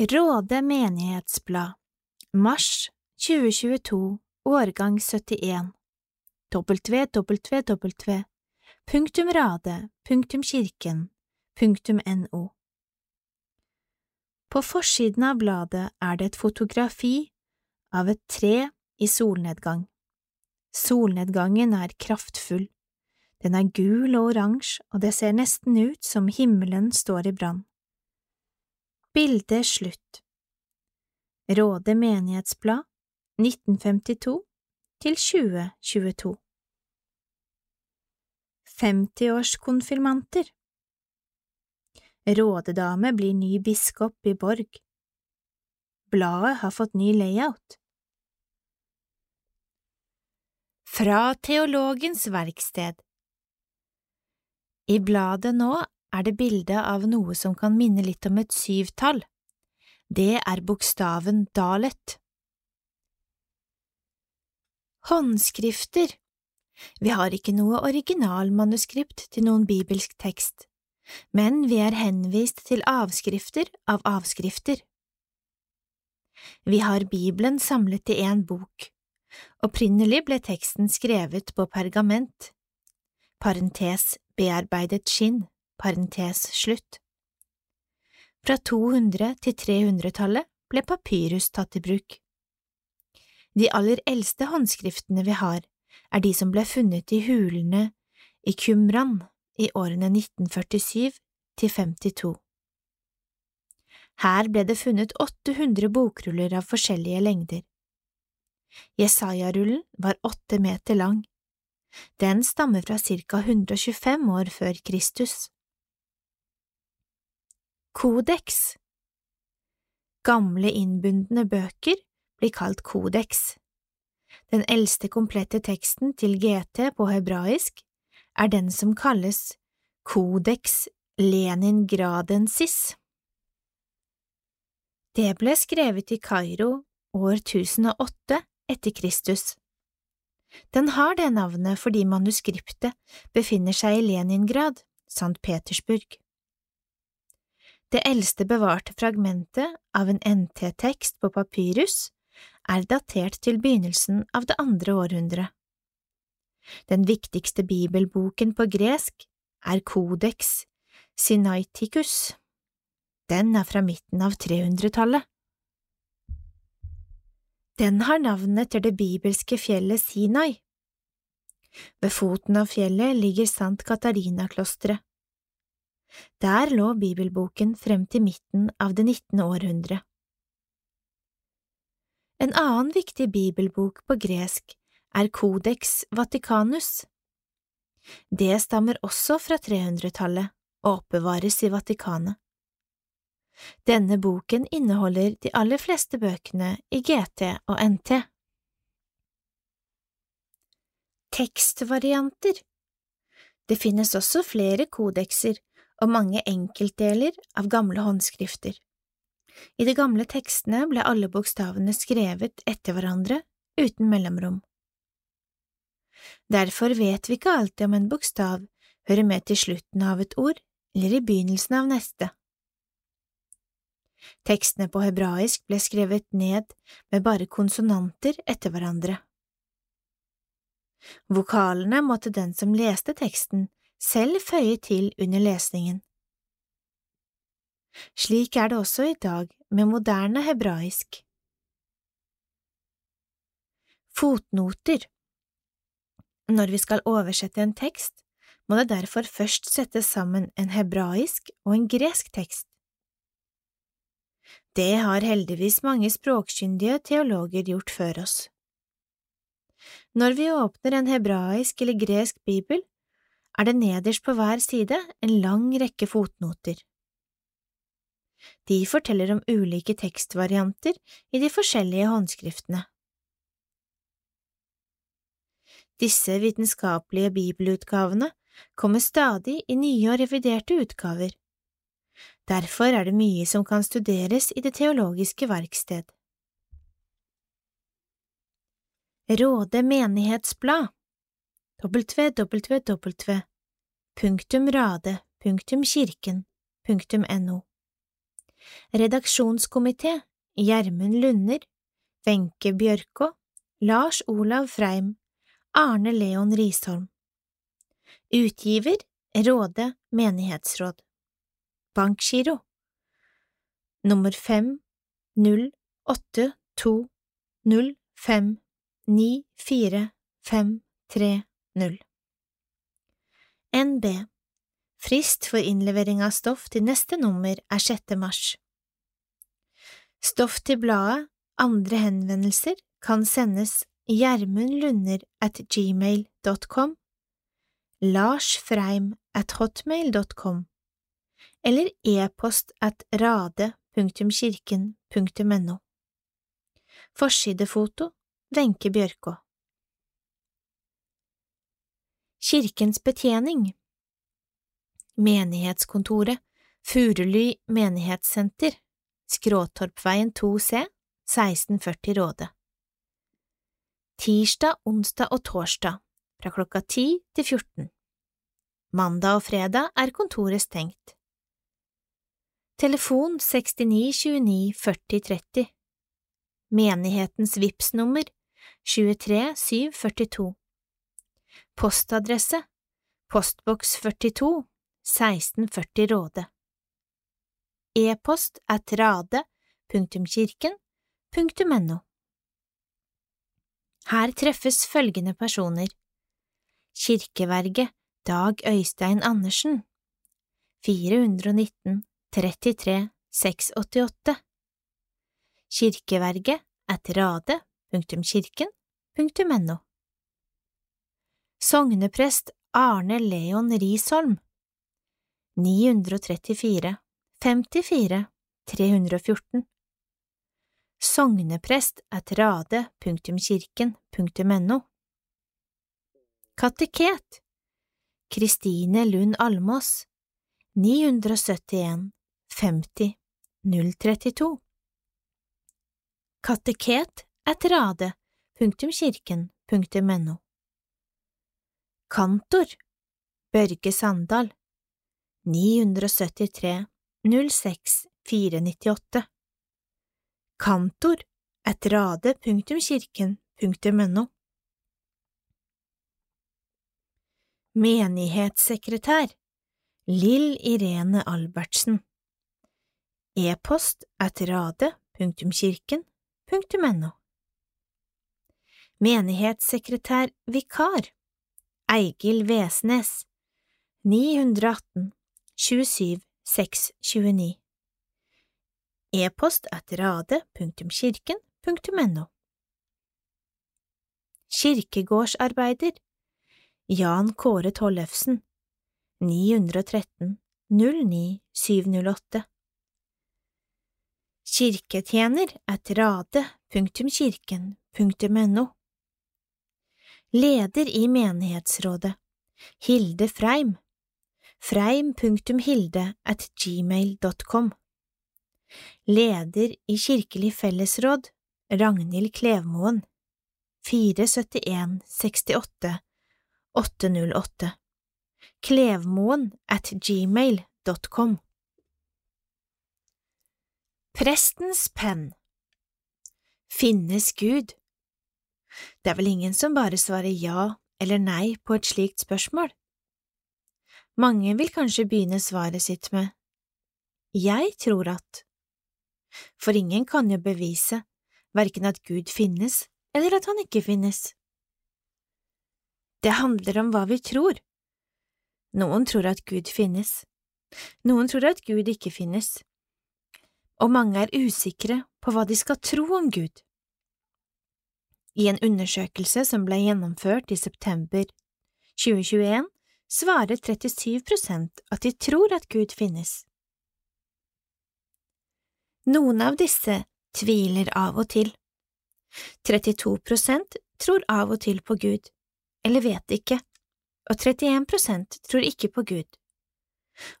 Råde menighetsblad Mars 2022 Årgang 71 www.rade.kirken.no På forsiden av bladet er det et fotografi av et tre i solnedgang. Solnedgangen er kraftfull. Den er gul og oransje, og det ser nesten ut som himmelen står i brann. Bildet slutt. Råde menighetsblad 1952 til 2022 50-årskonfirmanter Rådedame blir ny biskop i Borg. Bladet har fått ny layout. Fra Teologens verksted. I bladet nå er det bilde av noe som kan minne litt om et syvtall. Det er bokstaven dalet. Håndskrifter Vi har ikke noe originalmanuskript til noen bibelsk tekst, men vi er henvist til avskrifter av avskrifter. Vi har Bibelen samlet i én bok. Opprinnelig ble teksten skrevet på pergament, parentes bearbeidet skinn parentes slutt. Fra 200 til 300-tallet ble papyrus tatt i bruk. De aller eldste håndskriftene vi har, er de som ble funnet i hulene i Qumran i årene 1947 til 52. Her ble det funnet 800 bokruller av forskjellige lengder. Jesaja-rullen var åtte meter lang. Den stammer fra ca 125 år før Kristus. Kodeks Gamle innbundne bøker blir kalt kodeks. Den eldste komplette teksten til GT på hebraisk er den som kalles Kodeks Leningradensis. Det ble skrevet i Kairo år 1008 etter Kristus. Den har det navnet fordi manuskriptet befinner seg i Leningrad, St. Petersburg. Det eldste bevarte fragmentet av en NT-tekst på papyrus er datert til begynnelsen av det andre århundret. Den viktigste bibelboken på gresk er Kodeks Sinaiticus. Den er fra midten av 300-tallet. Den har navnet etter det bibelske fjellet Sinai. Ved foten av fjellet ligger Sant Katarina-klosteret. Der lå bibelboken frem til midten av det nittende århundre. En annen viktig bibelbok på gresk er Codex Vaticanus. Det stammer også fra 300-tallet og oppbevares i Vatikanet. Denne boken inneholder de aller fleste bøkene i GT og NT. Tekstvarianter Det finnes også flere kodekser og mange enkeltdeler av gamle håndskrifter. I de gamle tekstene ble alle bokstavene skrevet etter hverandre, uten mellomrom. Derfor vet vi ikke alltid om en bokstav hører med til slutten av et ord eller i begynnelsen av neste. Tekstene på hebraisk ble skrevet ned med bare konsonanter etter hverandre. Vokalene måtte den som leste teksten, selv føye til under lesningen. Slik er det også i dag med moderne hebraisk. Fotnoter Når vi skal oversette en tekst, må det derfor først settes sammen en hebraisk og en gresk tekst. Det har heldigvis mange språkkyndige teologer gjort før oss. Når vi åpner en hebraisk eller gresk bibel, er det nederst på hver side en lang rekke fotnoter. De forteller om ulike tekstvarianter i de forskjellige håndskriftene. Disse vitenskapelige bibelutgavene kommer stadig i nye og reviderte utgaver. Derfor er det mye som kan studeres i Det teologiske verksted. Råde menighetsblad www.rade.kirken.no Redaksjonskomité Gjermund Lunder, Wenche Bjørkå, Lars Olav Freim, Arne Leon Risholm. Utgiver Råde menighetsråd. Bankgiro Nummer fem null åtte to null fem ni fire fem tre null. NB Frist for innlevering av stoff til neste nummer er 6. mars. Stoff til bladet, andre henvendelser, kan sendes gjermundlunder.gmail.com, at gmail.com, larsfreim at hotmail.com eller e-post at rade.kirken.no. Forsidefoto Wenche Bjørkå Kirkens betjening. Menighetskontoret Furuly menighetssenter Skråtorpveien 2C 1640 Råde. Tirsdag, onsdag og torsdag fra klokka 10 til 14 Mandag og fredag er kontoret stengt. Telefon 69 29 40 30 Menighetens VIPS-nummer 23 742 Postadresse Postboks 42 1640 Råde. E-post at rade.kirken.no Her treffes følgende personer. Kirkeverget Dag Øystein Andersen 419 33 688 Kirkeverget at rade.kirken.no Sogneprest Arne Leon Risholm. 934 54 314 Sogneprest at rade.kirken.no Kateket Kristine Lund Almås 971 50 032 Kateket at rade.kirken.no Kantor. Børge Sandal. 973 06 498 Kantor at rade.kirken.no Menighetssekretær. Lill Irene Albertsen. E-post at rade.kirken.no Menighetssekretær vikar Eigil Vesnes. 918 27 629 E-post at rade.kirken.no Kirkegårdsarbeider. Jan Kåre Tollefsen. 913 09 708 Kirketjener at rade.kirken.no Leder i menighetsrådet. Hilde Freim. freim.hilde at gmail.com Leder i Kirkelig fellesråd Ragnhild Klevmoen. 471 68 808 Klevmoen at gmail.com Prestens penn. Finnes Gud? Det er vel ingen som bare svarer ja eller nei på et slikt spørsmål? Mange vil kanskje begynne svaret sitt med Jeg tror at… For ingen kan jo bevise verken at Gud finnes eller at han ikke finnes. Det handler om hva vi tror. Noen tror at Gud finnes, noen tror at Gud ikke finnes, og mange er usikre på hva de skal tro om Gud. I en undersøkelse som ble gjennomført i september 2021, svarer 37 prosent at de tror at Gud finnes. Noen av disse tviler av og til. 32 prosent tror av og til på Gud, eller vet ikke, og 31 prosent tror ikke på Gud.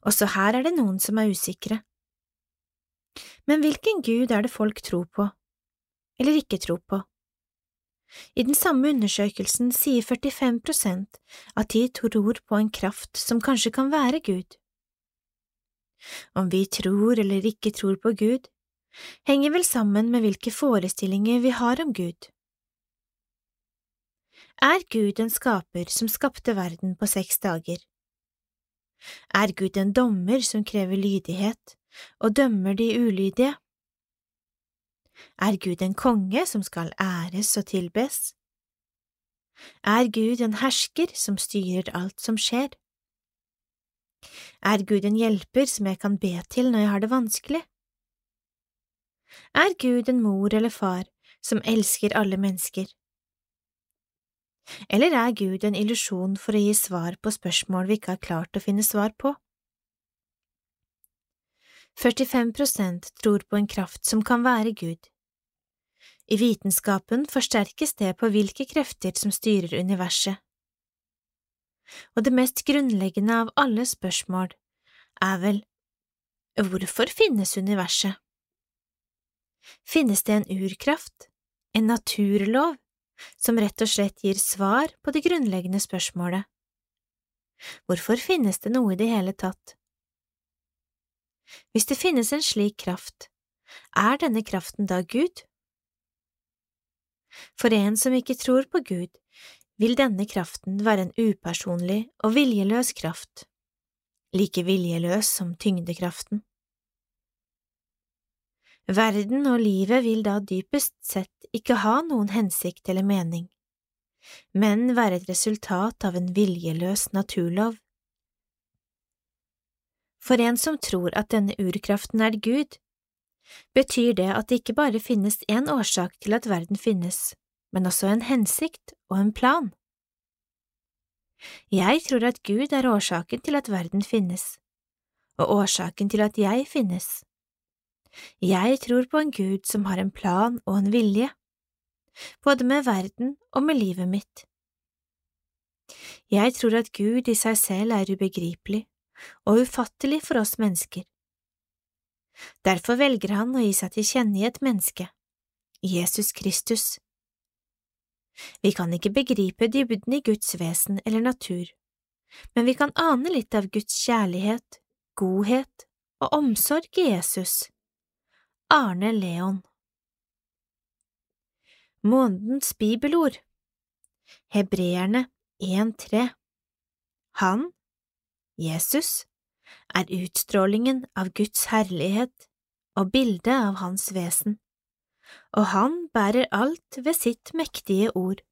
Også her er det noen som er usikre. Men hvilken Gud er det folk tror på, eller ikke tror på? I den samme undersøkelsen sier 45 prosent at de tror på en kraft som kanskje kan være Gud. Om vi tror eller ikke tror på Gud, henger vel sammen med hvilke forestillinger vi har om Gud. Er Gud en skaper som skapte verden på seks dager? Er Gud en dommer som krever lydighet og dømmer de ulydige? Er Gud en konge som skal æres og tilbes? Er Gud en hersker som styrer alt som skjer? Er Gud en hjelper som jeg kan be til når jeg har det vanskelig? Er Gud en mor eller far som elsker alle mennesker? Eller er Gud en illusjon for å gi svar på spørsmål vi ikke har klart å finne svar på? 45% tror på en kraft som kan være Gud. I vitenskapen forsterkes det på hvilke krefter som styrer universet. Og det mest grunnleggende av alle spørsmål er vel hvorfor finnes universet? Finnes det en urkraft, en naturlov, som rett og slett gir svar på det grunnleggende spørsmålet? Hvorfor finnes det noe i det hele tatt? Hvis det finnes en slik kraft, er denne kraften da Gud? For en som ikke tror på Gud, vil denne kraften være en upersonlig og viljeløs kraft, like viljeløs som tyngdekraften. Verden og livet vil da dypest sett ikke ha noen hensikt eller mening, men være et resultat av en viljeløs naturlov. For en som tror at denne urkraften er Gud, betyr det at det ikke bare finnes én årsak til at verden finnes, men også en hensikt og en plan. Jeg tror at Gud er årsaken til at verden finnes, og årsaken til at jeg finnes. Jeg tror på en Gud som har en plan og en vilje, både med verden og med livet mitt. Jeg tror at Gud i seg selv er ubegripelig og ufattelig for oss mennesker. Derfor velger han å gi seg til kjenne i et menneske, Jesus Kristus. Vi kan ikke begripe dybden i Guds vesen eller natur, men vi kan ane litt av Guds kjærlighet, godhet og omsorg i Jesus. Arne Leon Månedens bibelord Hebreerne 1.3 Han, Jesus, er utstrålingen av Guds herlighet og bildet av Hans vesen, og Han bærer alt ved sitt mektige ord.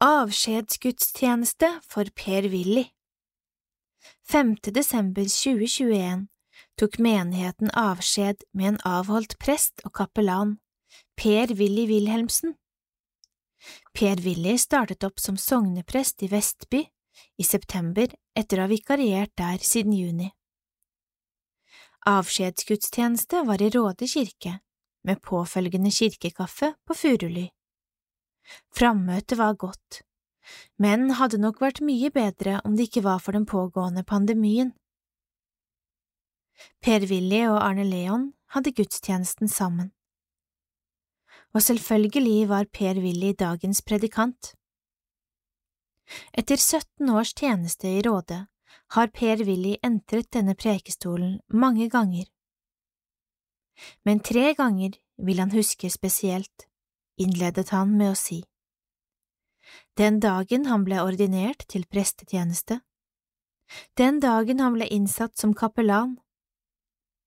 Avskjedsgudstjeneste for Per-Willy 5. desember 2021 tok menigheten avskjed med en avholdt prest og kapellan, Per-Willy Wilhelmsen. Per-Willy startet opp som sogneprest i Vestby i september etter å ha vikariert der siden juni. Avskjedsgudstjeneste var i Råde kirke, med påfølgende kirkekaffe på Furuly. Frammøtet var godt, men hadde nok vært mye bedre om det ikke var for den pågående pandemien. Per-Willy og Arne Leon hadde gudstjenesten sammen. Og selvfølgelig var Per-Willy dagens predikant. Etter 17 års tjeneste i Råde har Per-Willy entret denne prekestolen mange ganger. Men tre ganger vil han huske spesielt, innledet han med å si. Den dagen han ble ordinert til prestetjeneste, den dagen han ble innsatt som kapellan,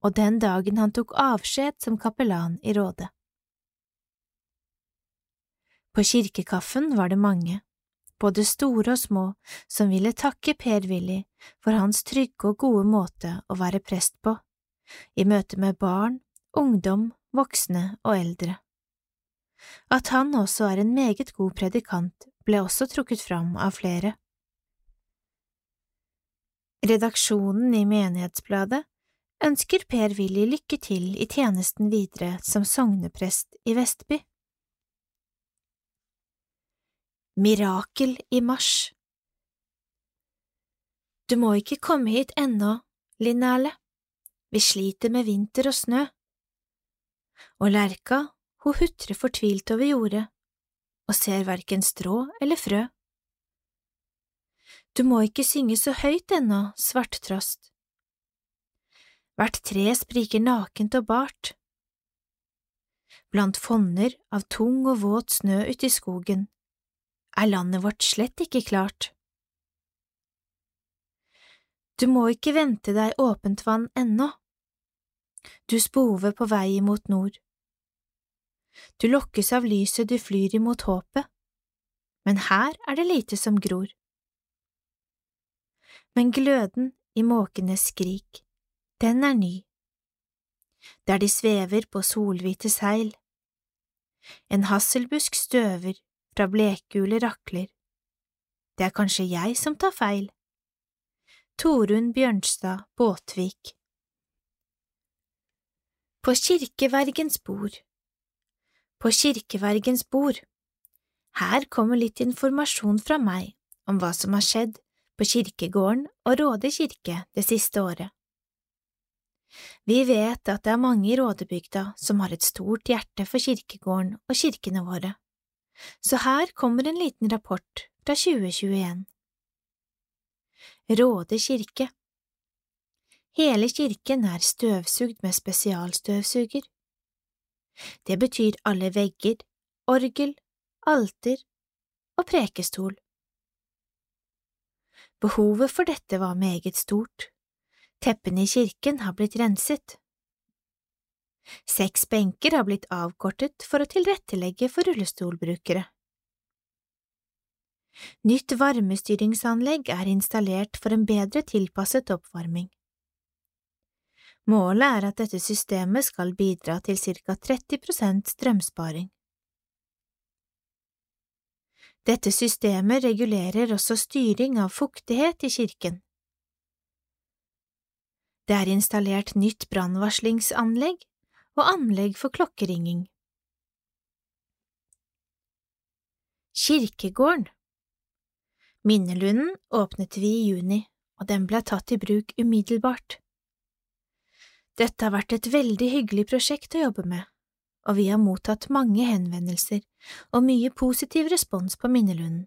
og den dagen han tok avskjed som kapellan i Råde. På kirkekaffen var det mange, både store og små, som ville takke Per-Willy for hans trygge og gode måte å være prest på, i møte med barn, ungdom, voksne og eldre. At han også er en meget god predikant, ble også trukket fram av flere. Redaksjonen i Menighetsbladet ønsker Per-Willy lykke til i tjenesten videre som sogneprest i Vestby. Mirakel i mars Du må ikke komme hit ennå, Linnæle, vi sliter med vinter og snø. Og Lerka, hun hutrer fortvilt over jordet og ser verken strå eller frø. Du må ikke synge så høyt ennå, svarttrost. Hvert tre spriker nakent og bart. Blant fonner av tung og våt snø ute i skogen er landet vårt slett ikke klart. Du må ikke vente deg åpent vann ennå. Du spover på vei imot nord. Du lokkes av lyset du flyr imot håpet, men her er det lite som gror. Men gløden i måkenes skrik, den er ny, der de svever på solhvite seil. En hasselbusk støver fra blekgule rakler. Det er kanskje jeg som tar feil. Torunn Bjørnstad Båtvik På kirkevergens bord På kirkevergens bord Her kommer litt informasjon fra meg om hva som har skjedd på kirkegården og Råde kirke det siste året. Vi vet at det er mange i Rådebygda som har et stort hjerte for kirkegården og kirkene våre, så her kommer en liten rapport fra 2021. Råde kirke Hele kirken er støvsugd med spesialstøvsuger. Det betyr alle vegger, orgel, alter og prekestol. Behovet for dette var meget stort. Teppene i kirken har blitt renset. Seks benker har blitt avkortet for å tilrettelegge for rullestolbrukere. Nytt varmestyringsanlegg er installert for en bedre tilpasset oppvarming. Målet er at dette systemet skal bidra til ca 30% strømsparing. Dette systemet regulerer også styring av fuktighet i kirken. Det er installert nytt brannvarslingsanlegg og anlegg for klokkeringing. Kirkegården Minnelunden åpnet vi i juni, og den ble tatt i bruk umiddelbart. Dette har vært et veldig hyggelig prosjekt å jobbe med, og vi har mottatt mange henvendelser og mye positiv respons på Minnelunden.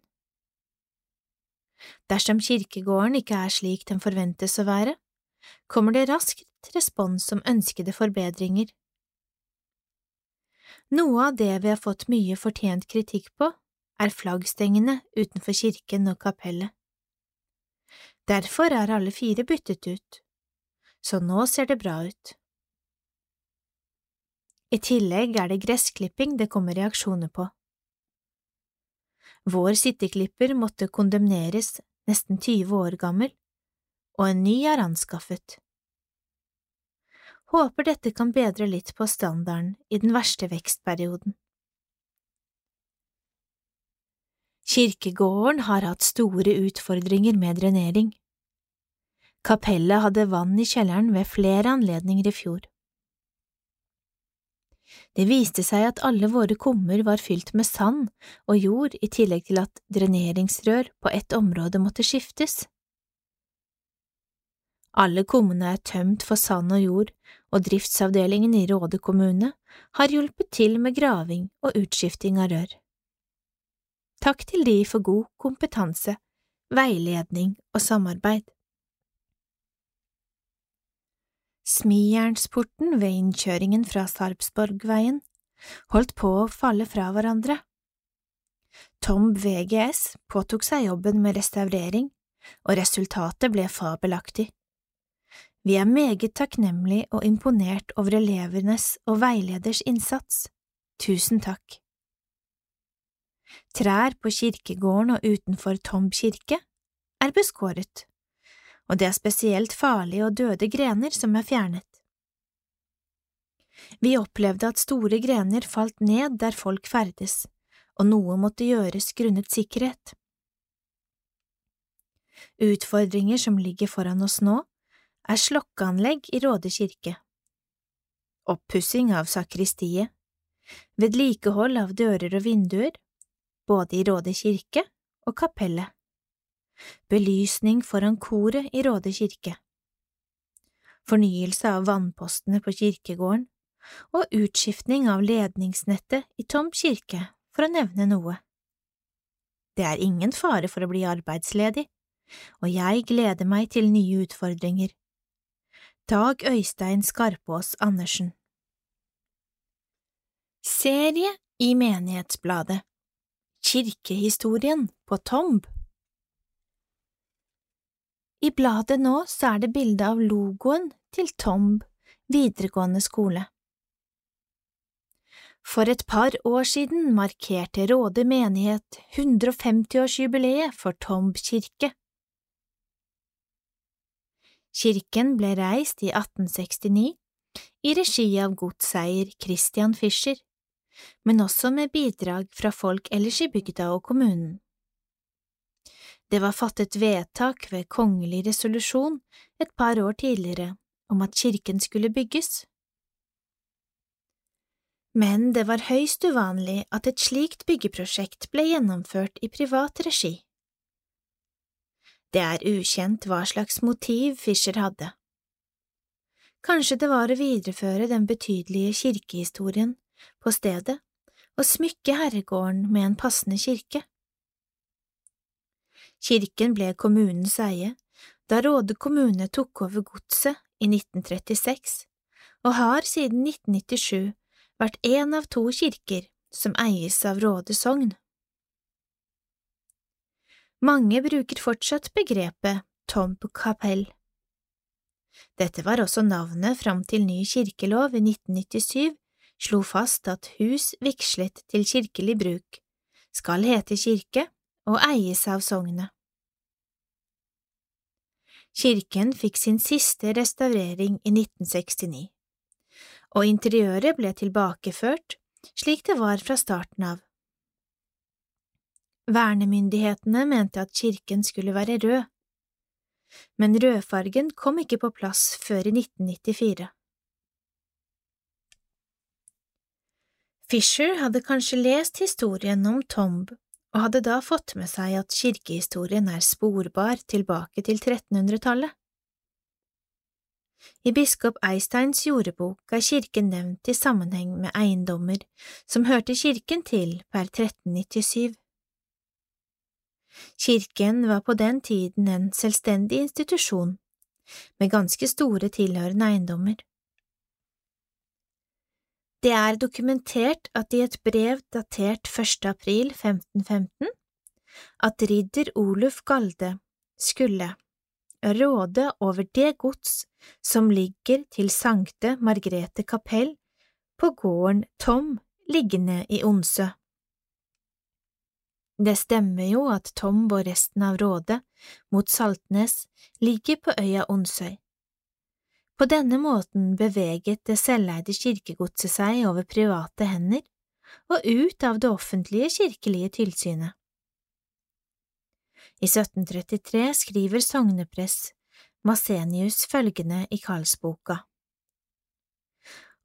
Dersom kirkegården ikke er slik den forventes å være, kommer det raskt respons om ønskede forbedringer. Noe av det vi har fått mye fortjent kritikk på, er flaggstengene utenfor kirken og kapellet. Derfor er alle fire byttet ut, så nå ser det bra ut. I tillegg er det gressklipping det kommer reaksjoner på. Vår sitteklipper måtte kondemneres, nesten 20 år gammel, og en ny er anskaffet. Håper dette kan bedre litt på standarden i den verste vekstperioden. Kirkegården har hatt store utfordringer med drenering. Kapellet hadde vann i kjelleren ved flere anledninger i fjor. Det viste seg at alle våre kummer var fylt med sand og jord i tillegg til at dreneringsrør på ett område måtte skiftes. Alle kummene er tømt for sand og jord, og driftsavdelingen i Råde kommune har hjulpet til med graving og utskifting av rør. Takk til de for god kompetanse, veiledning og samarbeid. Smijernsporten ved innkjøringen fra Sarpsborgveien holdt på å falle fra hverandre. Tom VGS påtok seg jobben med restaurering, og resultatet ble fabelaktig. Vi er meget takknemlig og imponert over elevenes og veileders innsats. Tusen takk. Trær på kirkegården og utenfor Tom kirke er beskåret og det er spesielt farlige og døde grener som er fjernet. Vi opplevde at store grener falt ned der folk ferdes, og noe måtte gjøres grunnet sikkerhet. Utfordringer som ligger foran oss nå, er slokkeanlegg i Råde kirke, oppussing av sakristiet, vedlikehold av dører og vinduer, både i Råde kirke og kapellet belysning foran koret i Råde kirke, fornyelse av vannpostene på kirkegården og utskiftning av ledningsnettet i Tom kirke, for å nevne noe. Det er ingen fare for å bli arbeidsledig, og jeg gleder meg til nye utfordringer. Dag Øystein Skarpås Andersen Serie i Menighetsbladet Kirkehistorien på Tomb I bladet nå så er det bilde av logoen til Tomb videregående skole. For et par år siden markerte Råde menighet 150-årsjubileet for Tomb kirke. Kirken ble reist i 1869 i regi av godseier Christian Fischer, men også med bidrag fra folk ellers i bygda og kommunen. Det var fattet vedtak ved kongelig resolusjon et par år tidligere om at kirken skulle bygges. Men det var høyst uvanlig at et slikt byggeprosjekt ble gjennomført i privat regi. Det er ukjent hva slags motiv Fischer hadde. Kanskje det var å videreføre den betydelige kirkehistorien på stedet og smykke herregården med en passende kirke. Kirken ble kommunens eie da Råde kommune tok over godset i 1936, og har siden 1997 vært en av to kirker som eies av Råde sogn. Mange bruker fortsatt begrepet Tomb kapell. Dette var også navnet fram til ny kirkelov i 1997 slo fast at hus vigslet til kirkelig bruk skal hete kirke og eies av sognet. Kirken fikk sin siste restaurering i 1969, og interiøret ble tilbakeført slik det var fra starten av. Vernemyndighetene mente at kirken skulle være rød, men rødfargen kom ikke på plass før i 1994. Fisher hadde kanskje lest historien om Tomb og hadde da fått med seg at kirkehistorien er sporbar tilbake til 1300-tallet. I biskop Eisteins jordebok er kirken nevnt i sammenheng med eiendommer som hørte kirken til per 1397. Kirken var på den tiden en selvstendig institusjon, med ganske store tilhørende eiendommer. Det er dokumentert at i et brev datert 1. april 1515 at ridder Oluf Galde skulle råde over det gods som ligger til Sankte Margrete kapell på gården Tom liggende i Onsø. Det stemmer jo at Tom og resten av rådet mot Saltnes ligger på øya Onsøy. På denne måten beveget det selveide kirkegodset seg over private hender og ut av det offentlige kirkelige tilsynet. I 1733 skriver sognepress Masenius følgende i Karlsboka.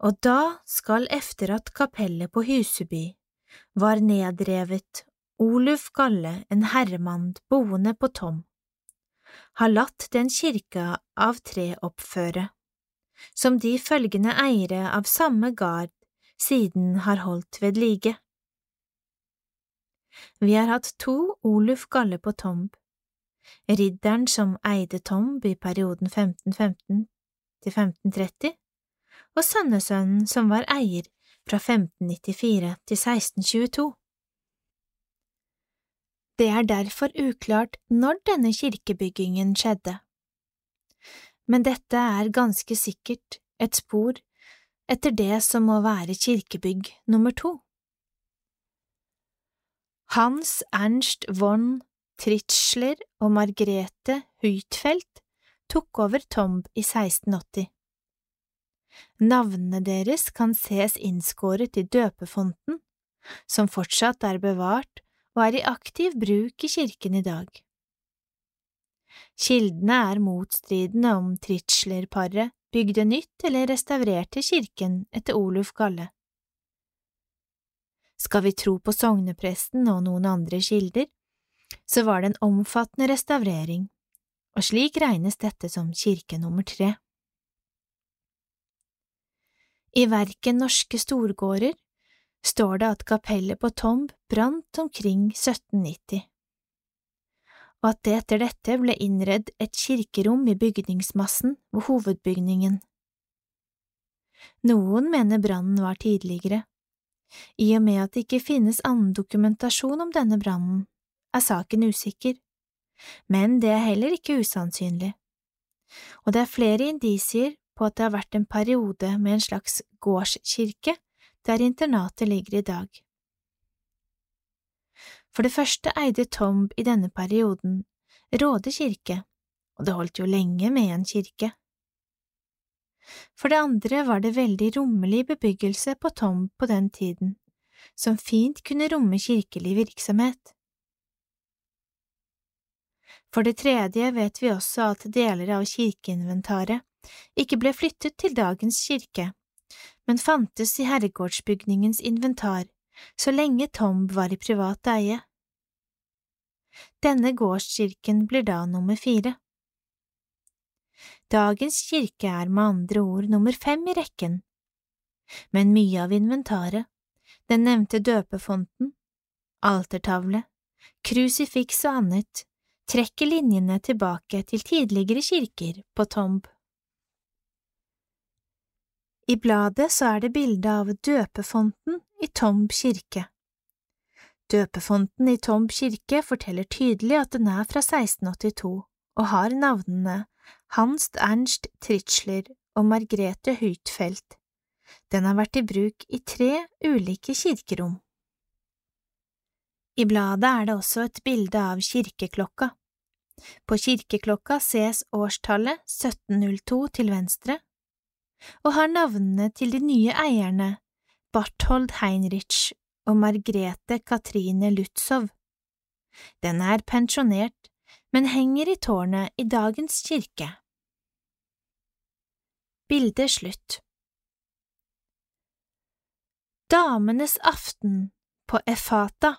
Og da skal efter at kapellet på Huseby var nedrevet Oluf Galle, en herremann boende på Tom, har latt den kirka av tre oppføre som de følgende eiere av samme gard siden har holdt ved like. Vi har hatt to Oluf Galle på Tomb, ridderen som eide Tomb i perioden 1515 til 1530, og sønnesønnen som var eier fra 1594 til 1622. Det er derfor uklart når denne kirkebyggingen skjedde men dette er ganske sikkert et spor etter det som må være kirkebygg nummer to. Hans Ernst von Tritzschler og Margrethe Huitfeldt tok over Tomb i 1680. Navnene deres kan ses innskåret i døpefonten, som fortsatt er bevart og er i aktiv bruk i kirken i dag. Kildene er motstridende om Tritzschler-paret bygde nytt eller restaurerte kirken etter Oluf Galle. Skal vi tro på sognepresten og noen andre kilder, så var det en omfattende restaurering, og slik regnes dette som kirke nummer tre. I verken Norske storgårder står det at kapellet på Tomb brant omkring 1790 og at det etter dette ble innredd et kirkerom i bygningsmassen ved hovedbygningen. Noen mener brannen var tidligere. I og med at det ikke finnes annen dokumentasjon om denne brannen, er saken usikker, men det er heller ikke usannsynlig. Og det er flere indisier på at det har vært en periode med en slags gårdskirke der internatet ligger i dag. For det første eide Tomb i denne perioden Råde kirke, og det holdt jo lenge med en kirke. For det andre var det veldig rommelig bebyggelse på Tom på den tiden, som fint kunne romme kirkelig virksomhet. For det tredje vet vi også at deler av kirkeinventaret ikke ble flyttet til dagens kirke, men fantes i herregårdsbygningens inventar så lenge Tomb var i privat eie. Denne gårdskirken blir da nummer fire. Dagens kirke er med andre ord nummer fem i rekken, men mye av inventaret, den nevnte døpefonten, altertavle, krusifiks og annet, trekker linjene tilbake til tidligere kirker på Tomb. I bladet så er det bilde av døpefonten i Tomb kirke. Døpefonten i Tomb kirke forteller tydelig at den er fra 1682 og har navnene hans Ernst Tritschler og Margrethe Huitfeldt. Den har vært i bruk i tre ulike kirkerom. I bladet er det også et bilde av kirkeklokka. På kirkeklokka ses årstallet 1702 til venstre, og har navnene til de nye eierne Barthold Heinrich og Margrethe Katrine Lutzow. Den er pensjonert, men henger i tårnet i dagens kirke. Bildet slutt. Damenes aften på Efata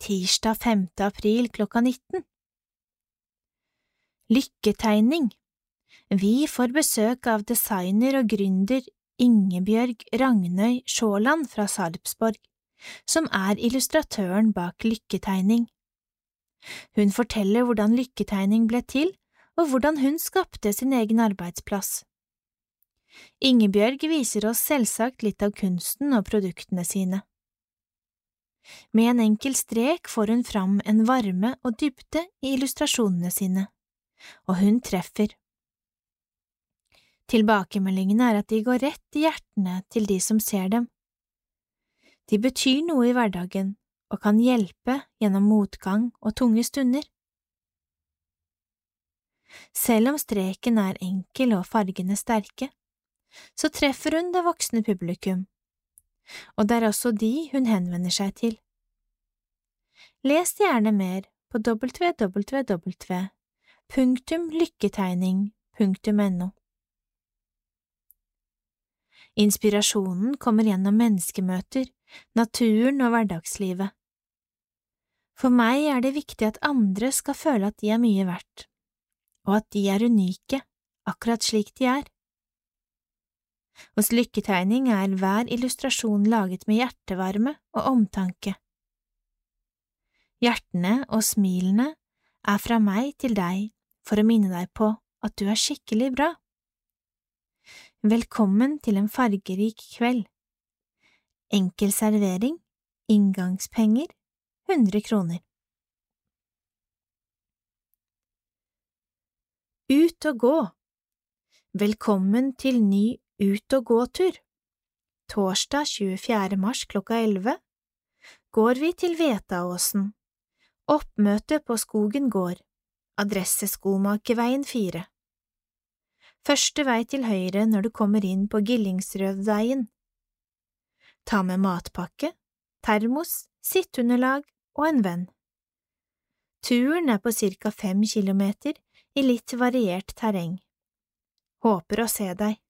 tirsdag 5. april klokka 19 Lykketegning Vi får besøk av designer og gründer Ingebjørg Ragnøy Sjåland fra Sarpsborg, som er illustratøren bak Lykketegning. Hun forteller hvordan Lykketegning ble til, og hvordan hun skapte sin egen arbeidsplass. Ingebjørg viser oss selvsagt litt av kunsten og produktene sine. Med en enkel strek får hun fram en varme og dybde i illustrasjonene sine, og hun treffer. Tilbakemeldingene er at de går rett i hjertene til de som ser dem. De betyr noe i hverdagen og kan hjelpe gjennom motgang og tunge stunder. Selv om streken er enkel og fargene sterke, så treffer hun det voksne publikum, og det er også de hun henvender seg til. Les gjerne mer på www.lykketegning.no. Inspirasjonen kommer gjennom menneskemøter, naturen og hverdagslivet. For meg er det viktig at andre skal føle at de er mye verdt, og at de er unike, akkurat slik de er. Hos Lykketegning er hver illustrasjon laget med hjertevarme og omtanke. Hjertene og smilene er fra meg til deg for å minne deg på at du er skikkelig bra. Velkommen til en fargerik kveld. Enkel servering, inngangspenger, 100 kroner. Ut og gå Velkommen til ny ut og gå-tur. Torsdag 24. mars klokka 11 går vi til Vetaåsen. Oppmøte på Skogen gård. Adresse Skomakerveien 4. Første vei til høyre når du kommer inn på Gillingsrødveien. Ta med matpakke, termos, sitteunderlag og en venn. Turen er på ca fem kilometer i litt variert terreng. Håper å se deg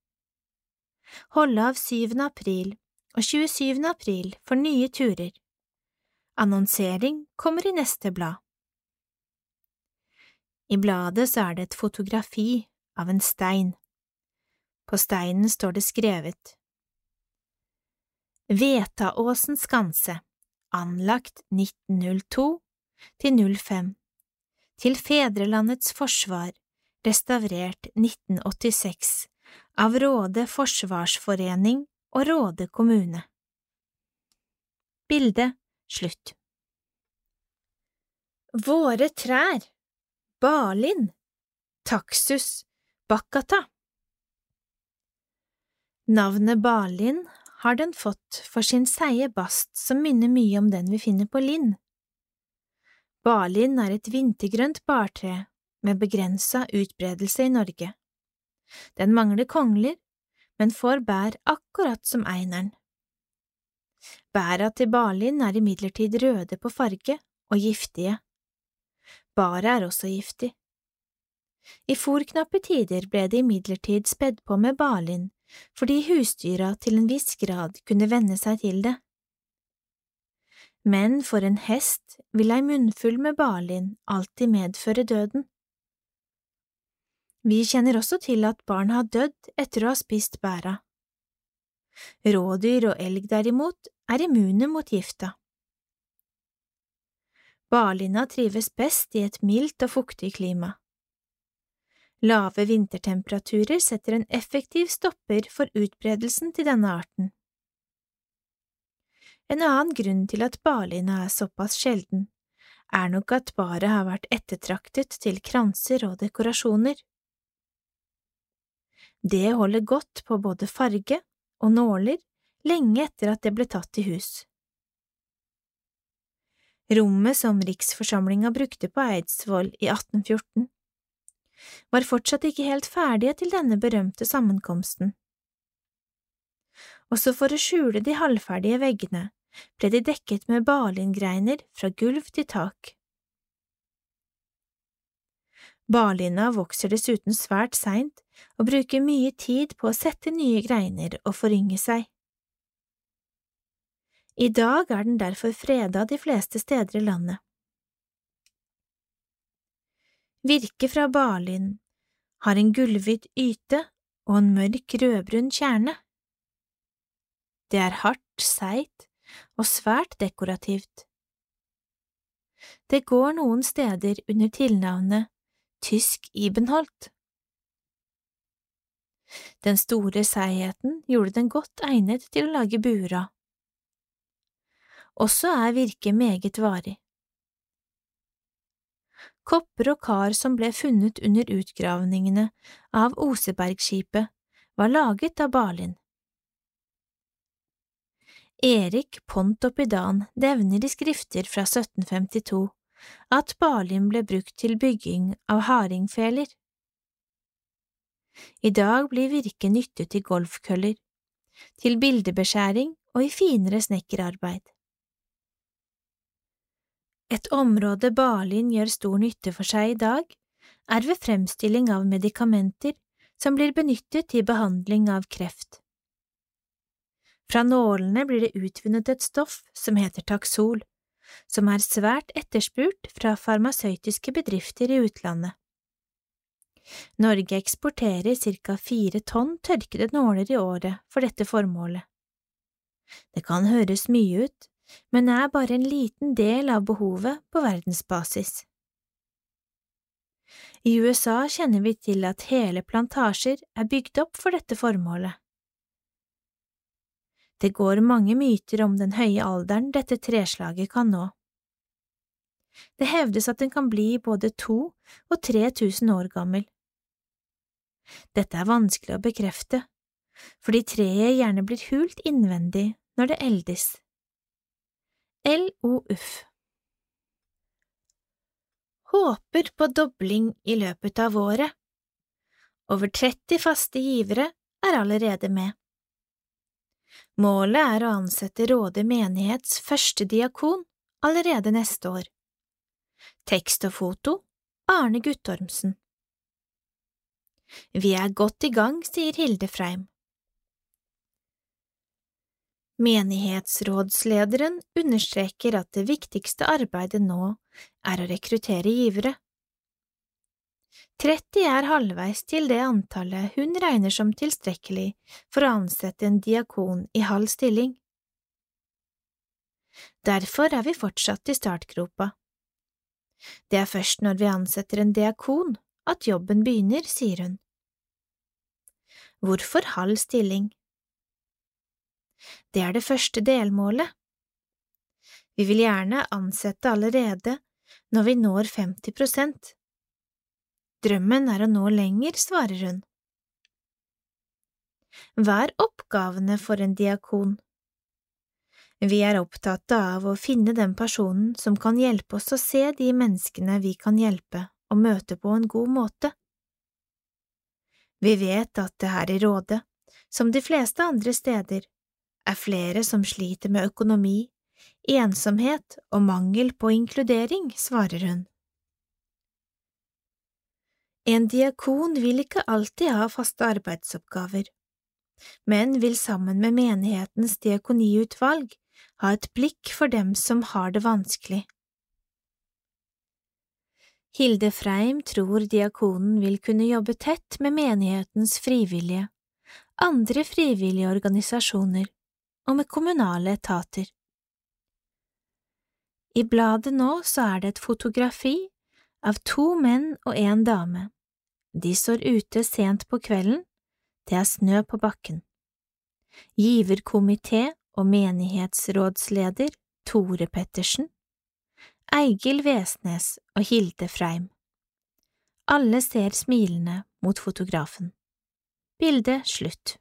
holde av 7. april og 27. april for nye turer. Annonsering kommer i neste blad. I bladet så er det et fotografi av en stein. På steinen står det skrevet Vetaåsen skanse, anlagt 1902 til 05, Til fedrelandets forsvar, restaurert 1986 av Råde forsvarsforening og Råde kommune. Bilde slutt. Våre trær Balin Taxus baccata Navnet Balin har den fått for sin seige bast som minner mye om den vi finner på Linn. Balin er et vintergrønt bartre med begrensa utbredelse i Norge. Den mangler kongler, men får bær akkurat som eineren. Bæra til Balin er imidlertid røde på farge og giftige. Baret er også giftig. I fòrknappe tider ble det imidlertid spedd på med balin fordi husdyra til en viss grad kunne venne seg til det. Men for en hest vil ei munnfull med balin alltid medføre døden. Vi kjenner også til at barn har dødd etter å ha spist bæra. Rådyr og elg derimot er immune mot gifta. Barlina trives best i et mildt og fuktig klima. Lave vintertemperaturer setter en effektiv stopper for utbredelsen til denne arten. En annen grunn til at barlina er såpass sjelden, er nok at baret har vært ettertraktet til kranser og dekorasjoner. Det holder godt på både farge og nåler lenge etter at det ble tatt i hus. Rommet som riksforsamlinga brukte på Eidsvoll i 1814, var fortsatt ikke helt ferdige til denne berømte sammenkomsten. Også for å skjule de halvferdige veggene ble de dekket med balingreiner fra gulv til tak. Barlina vokser dessuten svært seint og bruker mye tid på å sette nye greiner og forynge seg. I dag er den derfor freda de fleste steder i landet. Virke fra Balin har en gullhvit yte og en mørk rødbrun kjerne. Det er hardt, seigt og svært dekorativt. Det går noen steder under tilnavnet Tysk Ibenholt. Den store seigheten gjorde den godt egnet til å lage bura. Også er virket meget varig. Kopper og kar som ble funnet under utgravningene av Osebergskipet, var laget av Balin. Erik Pontoppidan nevner i skrifter fra 1752 at Balin ble brukt til bygging av hardingfeler. I dag blir virket nyttet til golfkøller, til bildebeskjæring og i finere snekkerarbeid. Et område Balin gjør stor nytte for seg i dag, er ved fremstilling av medikamenter som blir benyttet til behandling av kreft. Fra nålene blir det utvunnet et stoff som heter taksol, som er svært etterspurt fra farmasøytiske bedrifter i utlandet. Norge eksporterer ca fire tonn tørkede nåler i året for dette formålet. Det kan høres mye ut, men er bare en liten del av behovet på verdensbasis. I USA kjenner vi til at hele plantasjer er bygd opp for dette formålet. Det går mange myter om den høye alderen dette treslaget kan nå. Det hevdes at den kan bli både to og tre tusen år gammel. Dette er vanskelig å bekrefte, fordi treet gjerne blir hult innvendig når det eldes. LOUF Håper på dobling i løpet av året. Over 30 faste givere er allerede med. Målet er å ansette Råde menighets første diakon allerede neste år. Tekst og foto Arne Guttormsen Vi er godt i gang, sier Hilde Freim. Menighetsrådslederen understreker at det viktigste arbeidet nå er å rekruttere givere. 30 er halvveis til det antallet hun regner som tilstrekkelig for å ansette en diakon i halv stilling. Derfor er vi fortsatt i startgropa. Det er først når vi ansetter en diakon at jobben begynner, sier hun. Hvorfor halv stilling? Det er det første delmålet. Vi vil gjerne ansette allerede når vi når 50 prosent. Drømmen er å nå lenger, svarer hun. Hva er oppgavene for en diakon? Vi er opptatt av å finne den personen som kan hjelpe oss å se de menneskene vi kan hjelpe og møte på en god måte. Vi vet at det her i Rådet, som de fleste andre steder, er flere som sliter med økonomi, ensomhet og mangel på inkludering, svarer hun. En diakon vil ikke alltid ha faste arbeidsoppgaver, men vil sammen med menighetens diakoniutvalg ha et blikk for dem som har det vanskelig. Hilde Freim tror diakonen vil kunne jobbe tett med menighetens frivillige, andre frivillige organisasjoner og med kommunale etater. I bladet nå så er det et fotografi av to menn og en dame. De står ute sent på kvelden, det er snø på bakken. Giverkomité og menighetsrådsleder Tore Pettersen, Eigil Vesnes og Hilde Freim. Alle ser smilende mot fotografen. Bildet slutt.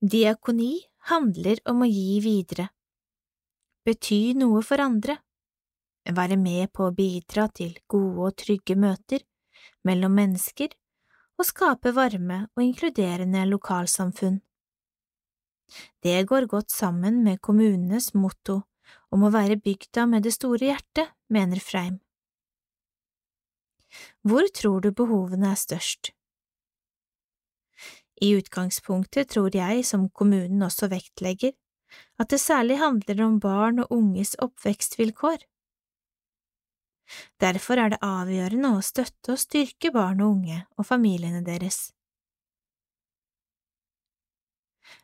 Diakoni handler om å gi videre, bety noe for andre, være med på å bidra til gode og trygge møter mellom mennesker og skape varme og inkluderende lokalsamfunn. Det går godt sammen med kommunenes motto om å være bygda med det store hjertet, mener Freim. Hvor tror du behovene er størst? I utgangspunktet tror jeg, som kommunen også vektlegger, at det særlig handler om barn og unges oppvekstvilkår. Derfor er det avgjørende å støtte og styrke barn og unge og familiene deres.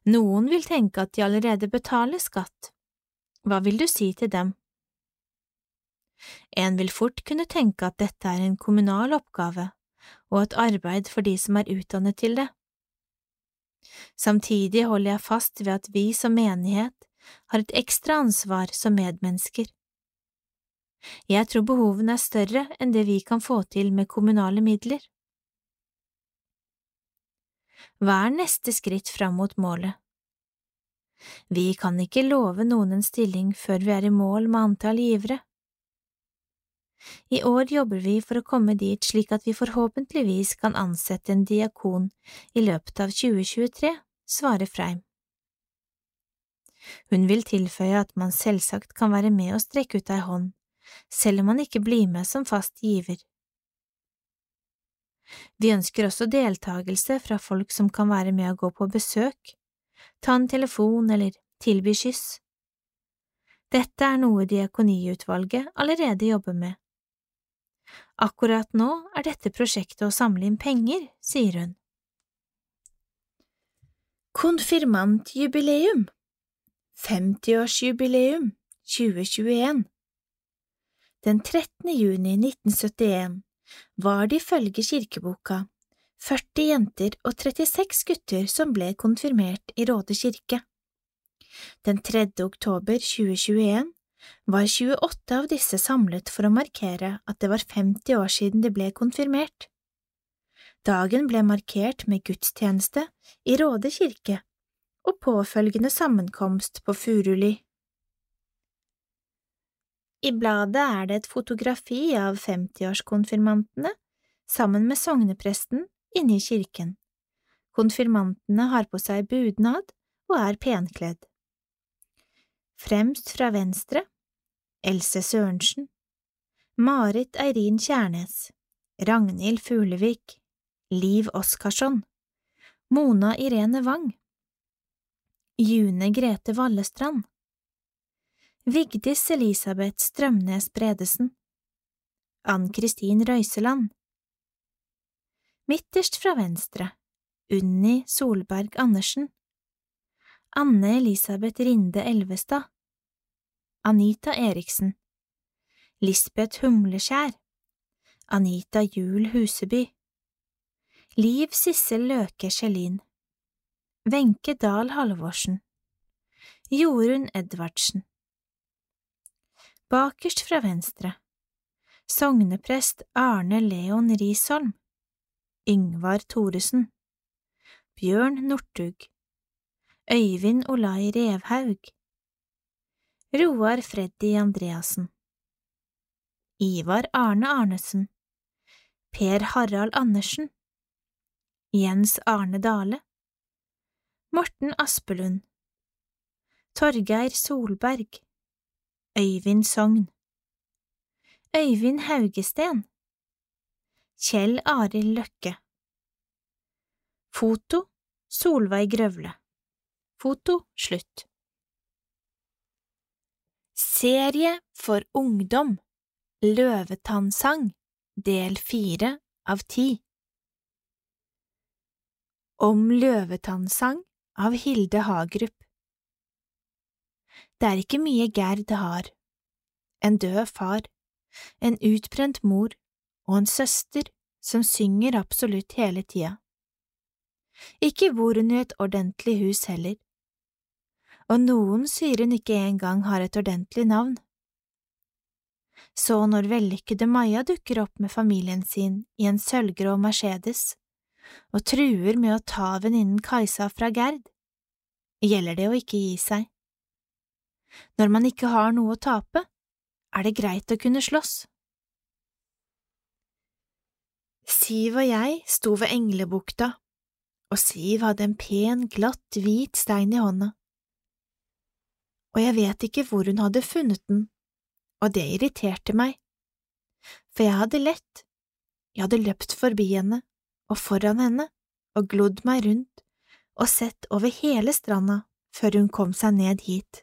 Noen vil tenke at de allerede betaler skatt. Hva vil du si til dem? En vil fort kunne tenke at dette er en kommunal oppgave og et arbeid for de som er utdannet til det. Samtidig holder jeg fast ved at vi som menighet har et ekstra ansvar som medmennesker. Jeg tror behovene er større enn det vi kan få til med kommunale midler. Hva er neste skritt fram mot målet? Vi kan ikke love noen en stilling før vi er i mål med antall givere. I år jobber vi for å komme dit slik at vi forhåpentligvis kan ansette en diakon i løpet av 2023, svarer Freim. Hun vil tilføye at man selvsagt kan være med og strekke ut ei hånd, selv om man ikke blir med som fast giver. Vi ønsker også deltakelse fra folk som kan være med å gå på besøk, ta en telefon eller tilby kyss. Dette er noe Diakoniutvalget allerede jobber med. Akkurat nå er dette prosjektet å samle inn penger, sier hun. Konfirmantjubileum 50-årsjubileum 2021 Den 13. juni 1971 var det ifølge kirkeboka 40 jenter og 36 gutter som ble konfirmert i Råde kirke. Den 3. oktober 2021 var 28 av disse samlet for å markere at det var 50 år siden de ble konfirmert. Dagen ble markert med gudstjeneste i Råde kirke og påfølgende sammenkomst på Furuli. I bladet er det et fotografi av 50-årskonfirmantene sammen med sognepresten inne i kirken. Konfirmantene har på seg budnad og er penkledd. Fremst fra venstre Else Sørensen, Marit Eirin Kjærnes, Ragnhild Fuglevik, Liv Oskarsson, Mona Irene Wang, June Grete Vallestrand, Vigdis Elisabeth Strømnes Bredesen, Ann Kristin Røiseland, Midterst fra venstre, Unni Solberg Andersen, Anne Elisabeth Rinde Elvestad, Anita Eriksen. Lisbeth Humleskjær. Anita Juel Huseby. Liv Sissel Løke Skjelin Wenche Dahl Halvorsen. Jorunn Edvardsen. Bakerst fra venstre. Sogneprest Arne Leon Risholm. Yngvar Thoresen. Bjørn Northug. Øyvind Olai Revhaug Roar Freddy Andreassen. Ivar Arne Arnesen. Per Harald Andersen. Jens Arne Dale. Morten Aspelund. Torgeir Solberg. Øyvind Sogn. Øyvind Haugesten. Kjell Arild Løkke. Foto Solveig Grøvle. Foto slutt Serie for ungdom Løvetannsang Del fire av ti Om løvetannsang av Hilde Hagerup Det er ikke mye Gerd har. En død far, en utbrent mor og en søster som synger absolutt hele tida. Ikke bor hun i et ordentlig hus heller, og noen sier hun ikke engang har et ordentlig navn. Så når vellykkede Maja dukker opp med familien sin i en sølvgrå Mercedes og truer med å ta venninnen Kajsa fra Gerd, gjelder det å ikke gi seg. Når man ikke har noe å tape, er det greit å kunne slåss. Siv og jeg sto ved Englebukta, og Siv hadde en pen, glatt, hvit stein i hånda. Og jeg vet ikke hvor hun hadde funnet den, og det irriterte meg, for jeg hadde lett, jeg hadde løpt forbi henne og foran henne og glodd meg rundt og sett over hele stranda før hun kom seg ned hit.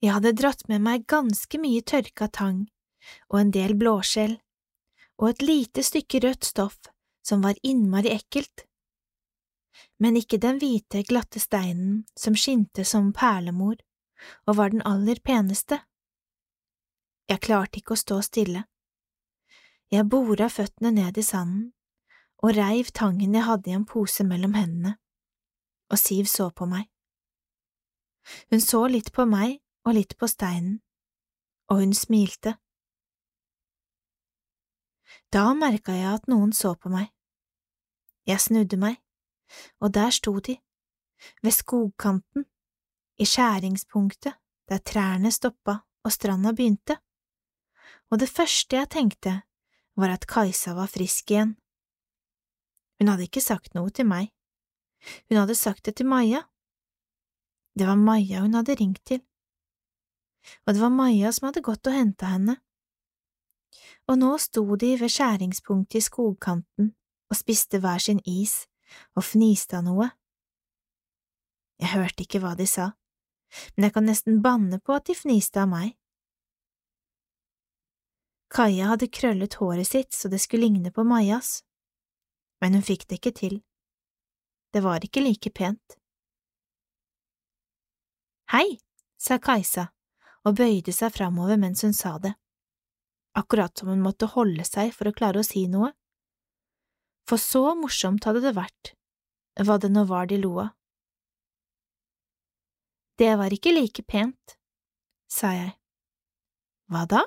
Jeg hadde dratt med meg ganske mye tørka tang og en del blåskjell og et lite stykke rødt stoff som var innmari ekkelt, men ikke den hvite, glatte steinen som skinte som perlemor og var den aller peneste. Jeg klarte ikke å stå stille. Jeg bora føttene ned i sanden og reiv tangen jeg hadde i en pose mellom hendene, og Siv så på meg. Hun så litt på meg og litt på steinen, og hun smilte. Da merka jeg at noen så på meg. Jeg snudde meg, og der sto de, ved skogkanten, i skjæringspunktet der trærne stoppa og stranda begynte, og det første jeg tenkte var at Kajsa var frisk igjen. Hun hadde ikke sagt noe til meg, hun hadde sagt det til Maja. Det var Maja hun hadde ringt til og det var Maja som hadde gått og henta henne. Og nå sto de ved skjæringspunktet i skogkanten og spiste hver sin is og fniste av noe. Jeg hørte ikke hva de sa, men jeg kan nesten banne på at de fniste av meg. Kaja hadde krøllet håret sitt så det skulle ligne på Majas, men hun fikk det ikke til. Det var ikke like pent. Hei, sa Kajsa og bøyde seg framover mens hun sa det, akkurat som hun måtte holde seg for å klare å si noe. For så morsomt hadde det vært, hva det nå var de lo av. Det var ikke like pent, sa jeg. Hva da?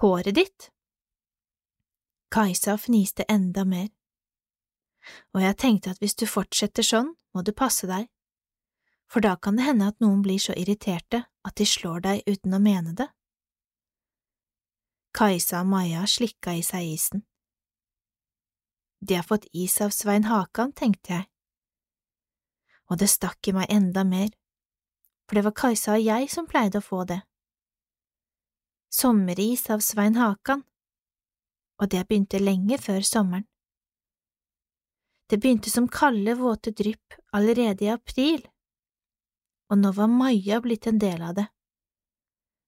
Håret ditt. Kajsa fniste enda mer. Og jeg tenkte at hvis du fortsetter sånn, må du passe deg for da kan det hende at noen blir så irriterte at de slår deg uten å mene det. Kajsa og Maja slikka i seg isen. De har fått is av Svein Hakan, tenkte jeg, og det stakk i meg enda mer, for det var Kajsa og jeg som pleide å få det. Sommeris av Svein Hakan, og det begynte lenge før sommeren. Det begynte som kalde, våte drypp allerede i april og nå var Maja blitt en del av det.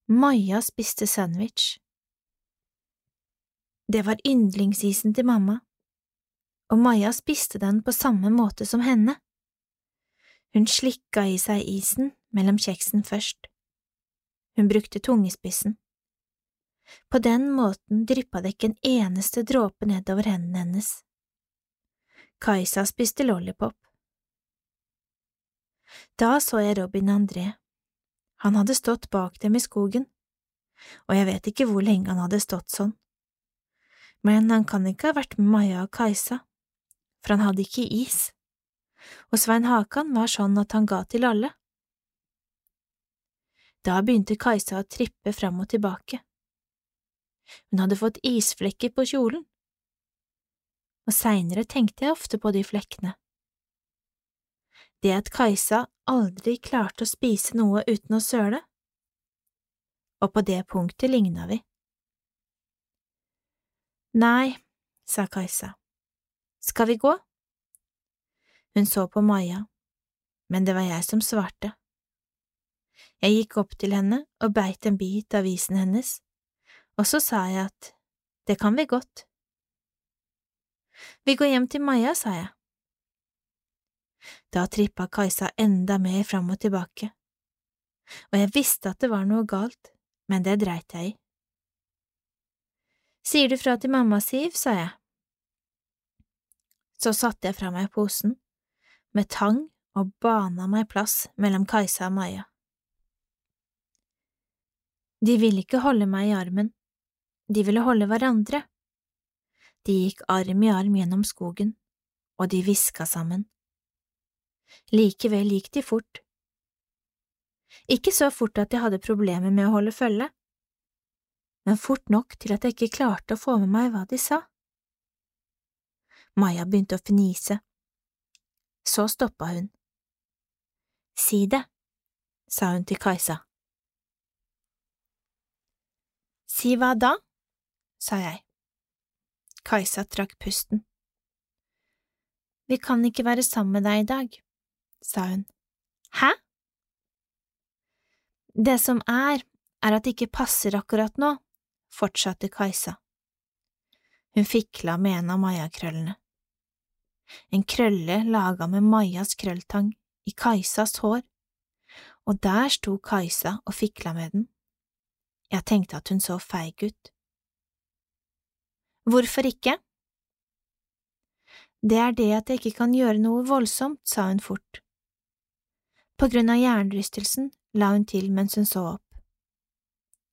Maja spiste sandwich. Det var yndlingsisen til mamma, og Maja spiste den på samme måte som henne. Hun slikka i seg isen mellom kjeksen først. Hun brukte tungespissen. På den måten dryppa det ikke en eneste dråpe nedover hendene hennes. Kajsa spiste lollipop. Da så jeg Robin André. Han hadde stått bak dem i skogen, og jeg vet ikke hvor lenge han hadde stått sånn. Men han kan ikke ha vært med Maja og Kajsa, for han hadde ikke is, og Svein Hakan var sånn at han ga til alle. Da begynte Kajsa å trippe fram og tilbake. Hun hadde fått isflekker på kjolen, og seinere tenkte jeg ofte på de flekkene. Det at Kajsa aldri klarte å spise noe uten å søle, og på det punktet ligna vi. Nei, sa Kajsa, skal vi gå? Hun så på Maja, men det var jeg som svarte. Jeg gikk opp til henne og beit en bit av isen hennes, og så sa jeg at det kan vi godt. Vi går hjem til Maja, sa jeg. Da trippa Kajsa enda mer fram og tilbake, og jeg visste at det var noe galt, men det dreit jeg i. Sier du fra til mamma, Siv, sa jeg. Så satte jeg fra meg posen, med tang og bana meg plass mellom Kajsa og Maja. De ville ikke holde meg i armen, de ville holde hverandre. De gikk arm i arm gjennom skogen, og de hviska sammen. Likevel gikk de fort. Ikke så fort at jeg hadde problemer med å holde følge, men fort nok til at jeg ikke klarte å få med meg hva de sa. Maja begynte å fnise. Så stoppa hun. Si det, sa hun til Kajsa. Si hva da? sa jeg. Kajsa trakk pusten. Vi kan ikke være sammen med deg i dag, sa hun. Hæ? Det som er, er at det ikke passer akkurat nå, fortsatte Kajsa. Hun fikla med en av Maja-krøllene. En krølle laga med Majas krølltang i Kajsas hår, og der sto Kajsa og fikla med den. Jeg tenkte at hun så feig ut. Hvorfor ikke? Det er det at jeg ikke kan gjøre noe voldsomt, sa hun fort. På grunn av hjernerystelsen la hun til mens hun så opp.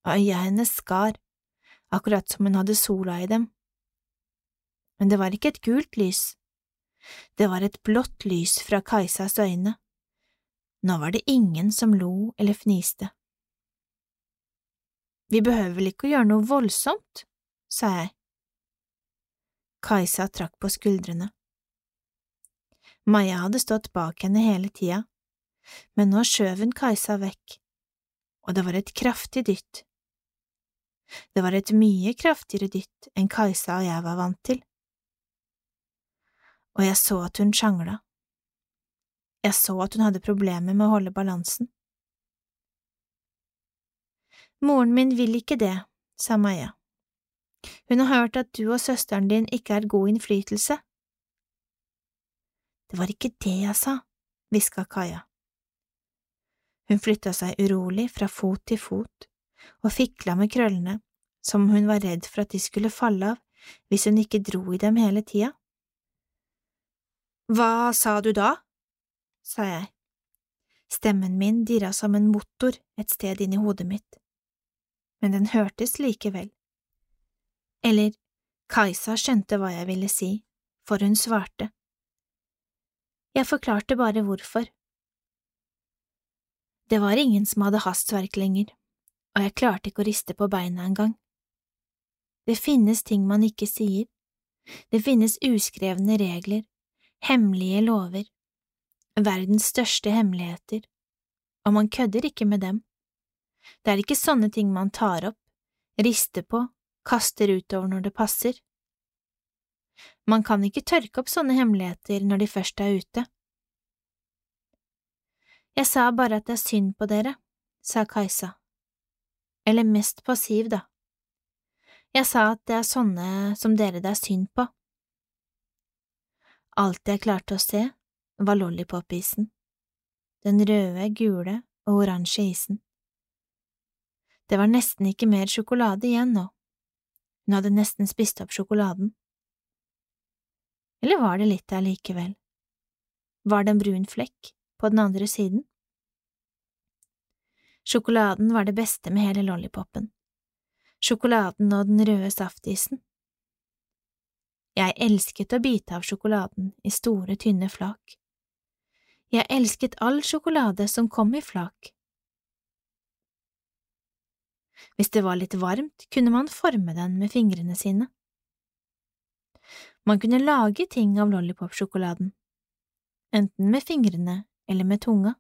Øya hennes skar, akkurat som hun hadde sola i dem. Men det var ikke et gult lys, det var et blått lys fra Kajsas øyne. Nå var det ingen som lo eller fniste. Vi behøver vel ikke å gjøre noe voldsomt, sa jeg. Kajsa trakk på skuldrene. Maja hadde stått bak henne hele tida, men nå skjøv hun Kajsa vekk, og det var et kraftig dytt. Det var et mye kraftigere dytt enn Kajsa og jeg var vant til. Og jeg så at hun sjangla. Jeg så at hun hadde problemer med å holde balansen. Moren min vil ikke det, sa Maja. Hun har hørt at du og søsteren din ikke er god innflytelse. Det var ikke det jeg sa, hviska Kaja. Hun flytta seg urolig fra fot til fot og fikla med krøllene som om hun var redd for at de skulle falle av hvis hun ikke dro i dem hele tida. Hva sa du da? sa jeg. Stemmen min dirra som en motor et sted inni hodet mitt men den hørtes likevel. Eller, Kajsa skjønte hva jeg ville si, for hun svarte. Jeg forklarte bare hvorfor. Det var ingen som hadde hastverk lenger, og jeg klarte ikke å riste på beina engang. Det finnes ting man ikke sier, det finnes uskrevne regler, hemmelige lover, verdens største hemmeligheter, og man kødder ikke med dem. Det er ikke sånne ting man tar opp, rister på, kaster utover når det passer. Man kan ikke tørke opp sånne hemmeligheter når de først er ute. Jeg sa bare at det er synd på dere, sa Kajsa. Eller mest på Siv, da. Jeg sa at det er sånne som dere det er synd på. Alt jeg klarte å se, var lollipop-isen. den røde, gule og oransje isen. Det var nesten ikke mer sjokolade igjen nå. Hun hadde nesten spist opp sjokoladen. Eller var det litt der likevel? Var det en brun flekk på den andre siden? Sjokoladen var det beste med hele lollipopen. Sjokoladen og den røde saftisen. Jeg elsket å bite av sjokoladen i store, tynne flak. Jeg elsket all sjokolade som kom i flak. Hvis det var litt varmt, kunne man forme den med fingrene sine. Man kunne lage ting av lollipop-sjokoladen, enten med fingrene eller med tunga.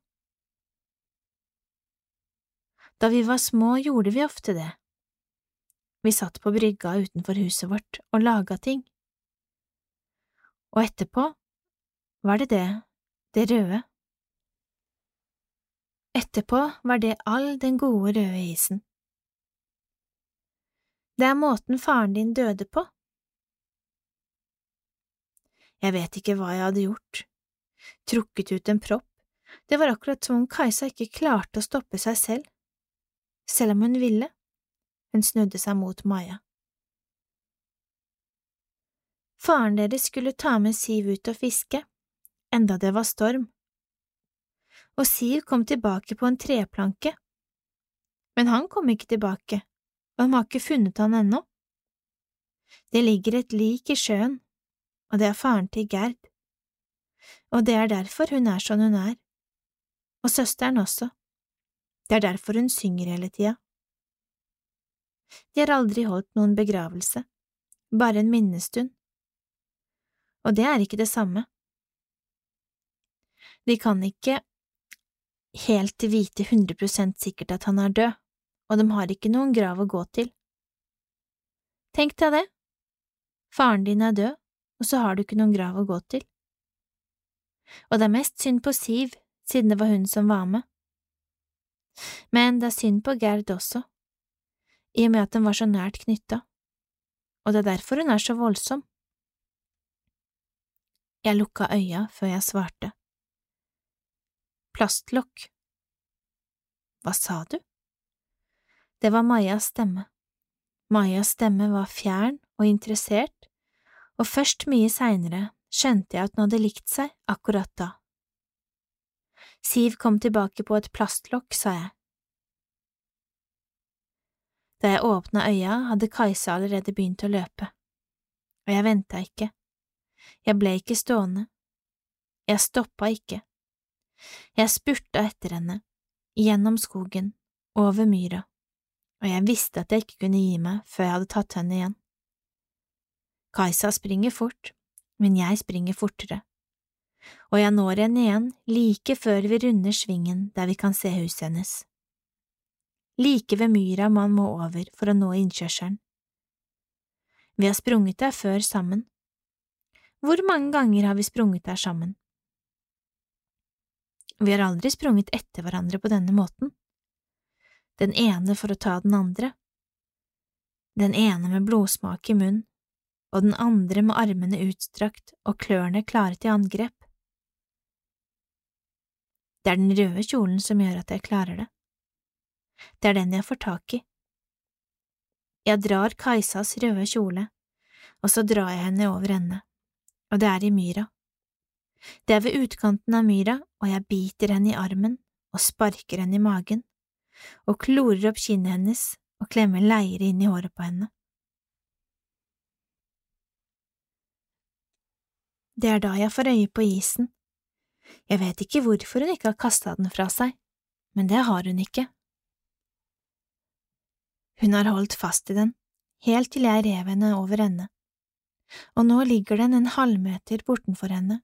Da vi var små, gjorde vi ofte det. Vi satt på brygga utenfor huset vårt og laga ting. Og etterpå var det det, det røde. Etterpå var det all den gode røde isen. Det er måten faren din døde på. Jeg vet ikke hva jeg hadde gjort. Trukket ut en propp. Det var akkurat som om Kajsa ikke klarte å stoppe seg selv. Selv om hun ville. Hun snudde seg mot Maja. Faren deres skulle ta med Siv ut og fiske, enda det var storm. Og Siv kom tilbake på en treplanke. Men han kom ikke tilbake og de har ikke funnet han ennå. Det ligger et lik i sjøen, og det er faren til Gerd. Og det er derfor hun er sånn hun er. Og søsteren også. Det er derfor hun synger hele tida. De har aldri holdt noen begravelse, bare en minnestund. Og det er ikke det samme. De kan ikke helt vite 100% sikkert at han er død og de har ikke noen grav å gå til. Tenk deg det, faren din er død, og så har du ikke noen grav å gå til. Og det er mest synd på Siv, siden det var hun som var med. Men det er synd på Gerd også, i og med at den var så nært knytta, og det er derfor hun er så voldsom. Jeg lukka øya før jeg svarte. Plastlokk. Hva sa du? Det var Majas stemme. Majas stemme var fjern og interessert, og først mye seinere skjønte jeg at hun hadde likt seg akkurat da. Siv kom tilbake på et plastlokk, sa jeg. Da jeg åpna øya, hadde Kajsa allerede begynt å løpe, og jeg venta ikke. Jeg ble ikke stående. Jeg stoppa ikke. Jeg spurta etter henne, gjennom skogen, over myra og jeg visste at jeg ikke kunne gi meg før jeg hadde tatt henne igjen. Kajsa springer fort, men jeg springer fortere, og jeg når henne igjen like før vi runder svingen der vi kan se huset hennes. Like ved myra man må over for å nå innkjørselen. Vi har sprunget der før sammen. Hvor mange ganger har vi sprunget der sammen? Vi har aldri sprunget etter hverandre på denne måten den ene for å ta den andre. Den ene med blodsmak i munnen, og den andre med armene utstrakt og klørne klare til angrep. Det er den røde kjolen som gjør at jeg klarer det. Det er den jeg får tak i. Jeg drar Kajsas røde kjole, og så drar jeg henne over ende, og det er i myra. Det er ved utkanten av myra, og jeg biter henne i armen og sparker henne i magen og klorer opp kinnet hennes og klemmer leire inn i håret på henne. Det er da jeg får øye på isen. Jeg vet ikke hvorfor hun ikke har kasta den fra seg, men det har hun ikke. Hun har holdt fast i den, helt til jeg rev henne over ende, og nå ligger den en halvmeter bortenfor henne,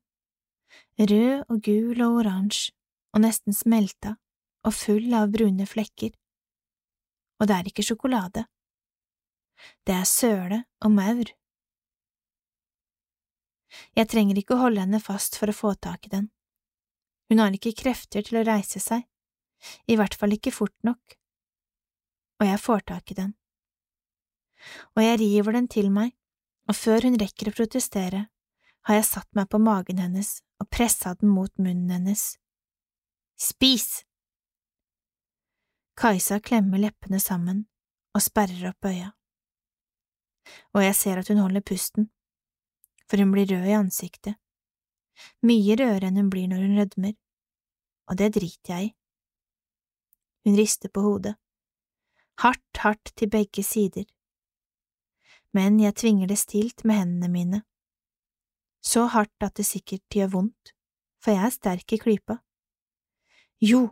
rød og gul og oransje og nesten smelta og full av brune flekker. Og det er ikke sjokolade. Det er søle og maur. Jeg trenger ikke å holde henne fast for å få tak i den. Hun har ikke krefter til å reise seg, i hvert fall ikke fort nok. Og jeg får tak i den. Og jeg river den til meg, og før hun rekker å protestere, har jeg satt meg på magen hennes og pressa den mot munnen hennes Spis! Kajsa klemmer leppene sammen og sperrer opp øya. Og jeg ser at hun holder pusten, for hun blir rød i ansiktet, mye rødere enn hun blir når hun rødmer, og det driter jeg i. Hun rister på hodet, hardt, hardt til begge sider, men jeg tvinger det stilt med hendene mine, så hardt at det sikkert gjør vondt, for jeg er sterk i klypa. Jo,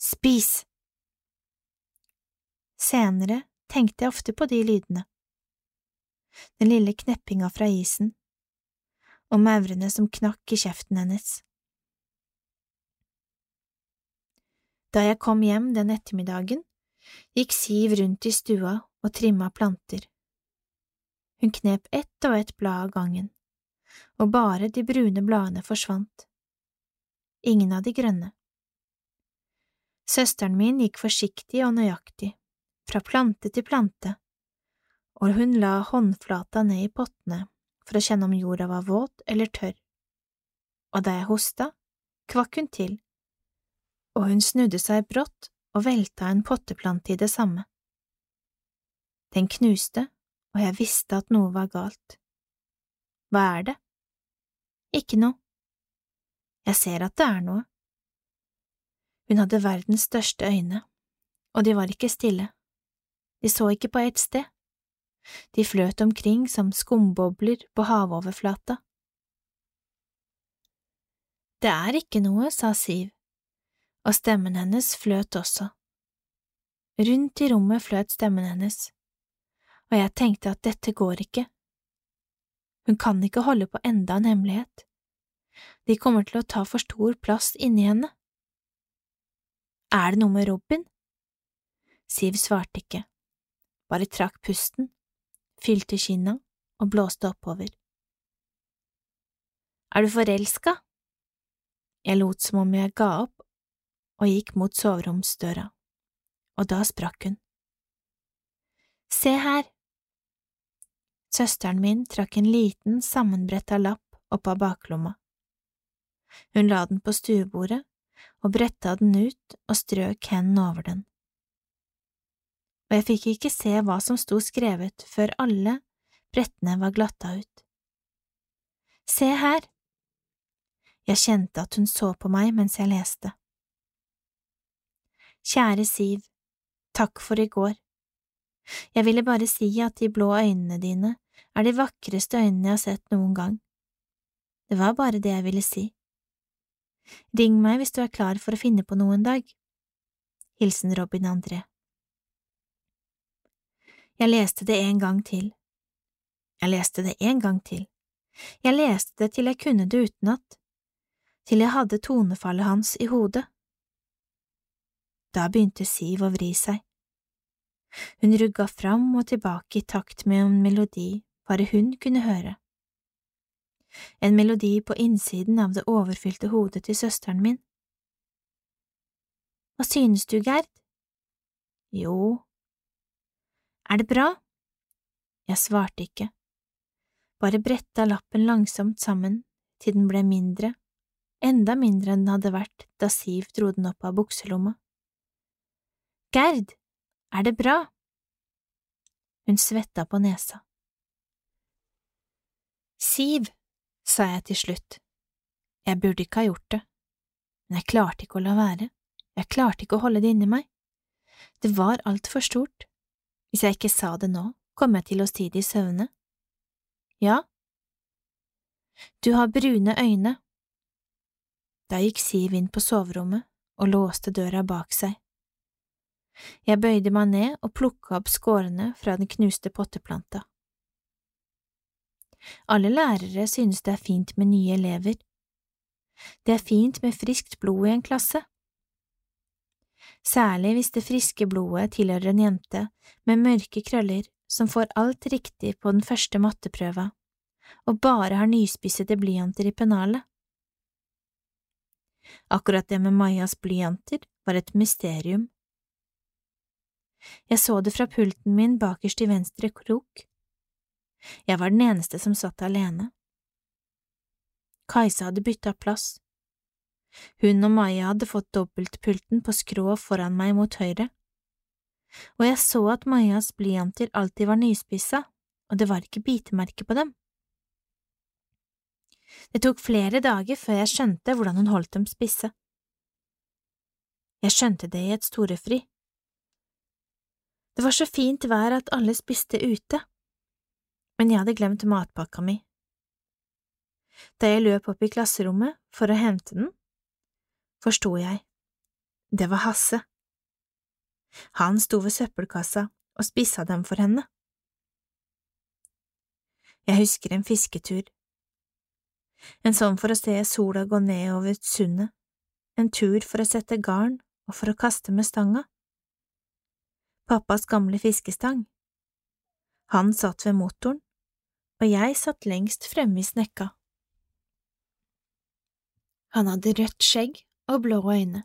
spis! Senere tenkte jeg ofte på de lydene, den lille kneppinga fra isen, og maurene som knakk i kjeften hennes. Da jeg kom hjem den ettermiddagen, gikk Siv rundt i stua og trimma planter. Hun knep ett og ett blad av gangen, og bare de brune bladene forsvant. Ingen av de grønne. Søsteren min gikk forsiktig og nøyaktig, fra plante til plante, og hun la håndflata ned i pottene for å kjenne om jorda var våt eller tørr, og da jeg hosta, kvakk hun til, og hun snudde seg brått og velta en potteplante i det samme. Den knuste, og jeg visste at noe var galt. Hva er det? Ikke noe. Jeg ser at det er noe. Hun hadde verdens største øyne, og de var ikke stille. De så ikke på ett sted. De fløt omkring som skumbobler på havoverflata. Det er ikke noe, sa Siv, og stemmen hennes fløt også. Rundt i rommet fløt stemmen hennes, og jeg tenkte at dette går ikke. Hun kan ikke holde på enda en hemmelighet. De kommer til å ta for stor plass inni henne. Er det noe med Robin? Siv svarte ikke bare trakk pusten, fylte kinna og blåste oppover. Er du forelska? Jeg lot som om jeg ga opp og gikk mot soveromsdøra, og da sprakk hun. Se her! Søsteren min trakk en liten, sammenbretta lapp opp av baklomma. Hun la den på stuebordet og bretta den ut og strøk hendene over den og jeg fikk ikke se hva som sto skrevet før alle brettene var glatta ut. Se her! Jeg kjente at hun så på meg mens jeg leste. Kjære Siv, takk for i går. Jeg ville bare si at de blå øynene dine er de vakreste øynene jeg har sett noen gang. Det var bare det jeg ville si. Ring meg hvis du er klar for å finne på noe en dag. Hilsen Robin André. Jeg leste det en gang til. Jeg leste det en gang til. Jeg leste det til jeg kunne det utenat, til jeg hadde tonefallet hans i hodet. Da begynte Siv å vri seg. Hun rugga fram og tilbake i takt med en melodi bare hun kunne høre. En melodi på innsiden av det overfylte hodet til søsteren min. Hva synes du, Gerd? Jo, er det bra? Jeg svarte ikke, bare bretta lappen langsomt sammen til den ble mindre, enda mindre enn den hadde vært da Siv dro den opp av bukselomma. Gerd, er det bra? Hun svetta på nesa. Siv, sa jeg til slutt, jeg burde ikke ha gjort det, men jeg klarte ikke å la være, jeg klarte ikke å holde det inni meg, det var altfor stort. Hvis jeg ikke sa det nå, kom jeg til å si det i søvne. Ja. Du har brune øyne. Da gikk Siv inn på soverommet og låste døra bak seg. Jeg bøyde meg ned og plukka opp skårene fra den knuste potteplanta. Alle lærere synes det er fint med nye elever. Det er fint med friskt blod i en klasse særlig hvis det friske blodet tilhører en jente med mørke krøller som får alt riktig på den første matteprøva, og bare har nyspissede blyanter i pennalet. Akkurat det med Majas blyanter var et mysterium. Jeg så det fra pulten min bakerst i venstre krok. Jeg var den eneste som satt alene. Kajsa hadde bytta plass. Hun og Maja hadde fått dobbeltpulten på skrå foran meg mot høyre, og jeg så at Majas blyanter alltid var nyspissa, og det var ikke bitemerke på dem. Det tok flere dager før jeg skjønte hvordan hun holdt dem spisse. Jeg skjønte det i et storefri. Det var så fint vær at alle spiste ute, men jeg hadde glemt matpakka mi. Da jeg løp opp i klasserommet for å hente den, forsto jeg. Det var Hasse. Han sto ved søppelkassa og spissa dem for henne. Jeg husker en fisketur. En sånn for å se sola gå ned over sundet, en tur for å sette garn og for å kaste med stanga. Pappas gamle fiskestang. Han satt ved motoren, og jeg satt lengst fremme i snekka. Han hadde rødt skjegg og blå øyne.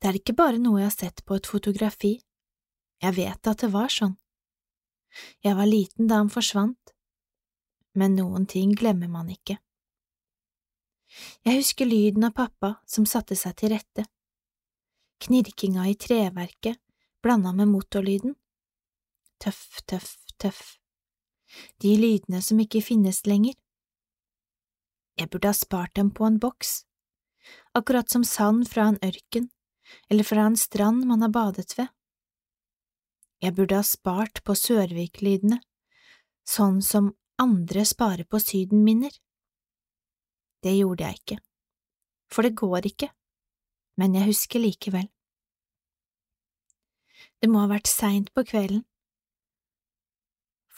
Det er ikke bare noe jeg har sett på et fotografi, jeg vet at det var sånn. Jeg var liten da han forsvant, men noen ting glemmer man ikke. Jeg husker lyden av pappa som satte seg til rette, knirkinga i treverket blanda med motorlyden. Tøff, tøff, tøff, de lydene som ikke finnes lenger. Jeg burde ha spart dem på en boks, akkurat som sand fra en ørken eller fra en strand man har badet ved. Jeg burde ha spart på Sørvik-lydene, sånn som andre sparer på Syden-minner. Det gjorde jeg ikke, for det går ikke, men jeg husker likevel. Det må ha vært seint på kvelden,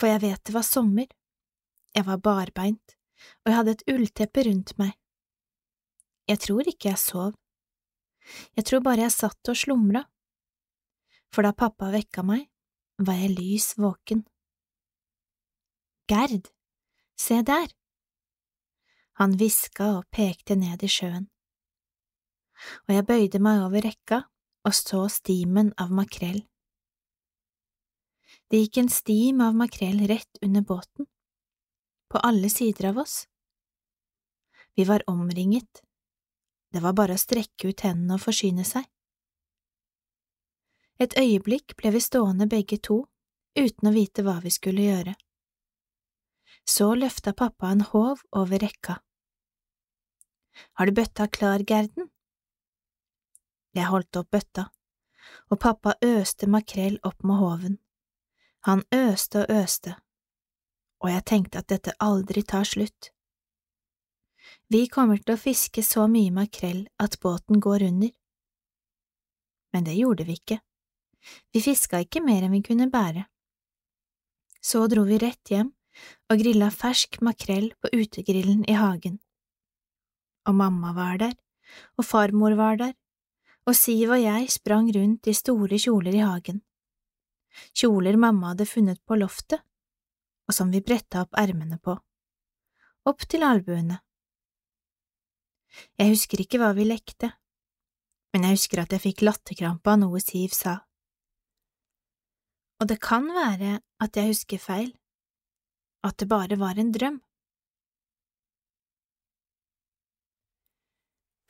for jeg vet det var sommer, jeg var barbeint, og jeg hadde et ullteppe rundt meg. Jeg tror ikke jeg sov. Jeg tror bare jeg satt og slumra, for da pappa vekka meg, var jeg lys våken. Gerd, se der! Han hviska og pekte ned i sjøen, og jeg bøyde meg over rekka og så stimen av makrell. Det gikk en stim av makrell rett under båten, på alle sider av oss. Vi var omringet, det var bare å strekke ut hendene og forsyne seg. Et øyeblikk ble vi stående begge to, uten å vite hva vi skulle gjøre. Så løfta pappa en håv over rekka. Har du bøtta klar, Gerden? Jeg holdt opp bøtta, og pappa øste makrell opp med håven. Han øste og øste, og jeg tenkte at dette aldri tar slutt. Vi kommer til å fiske så mye makrell at båten går under. Men det gjorde vi ikke. Vi fiska ikke mer enn vi kunne bære. Så dro vi rett hjem og grilla fersk makrell på utegrillen i hagen. Og mamma var der, og farmor var der, og Siv og jeg sprang rundt i store kjoler i hagen. Kjoler mamma hadde funnet på loftet, og som vi bretta opp ermene på. Opp til albuene. Jeg husker ikke hva vi lekte, men jeg husker at jeg fikk latterkrampe av noe Siv sa. Og det kan være at jeg husker feil, at det bare var en drøm.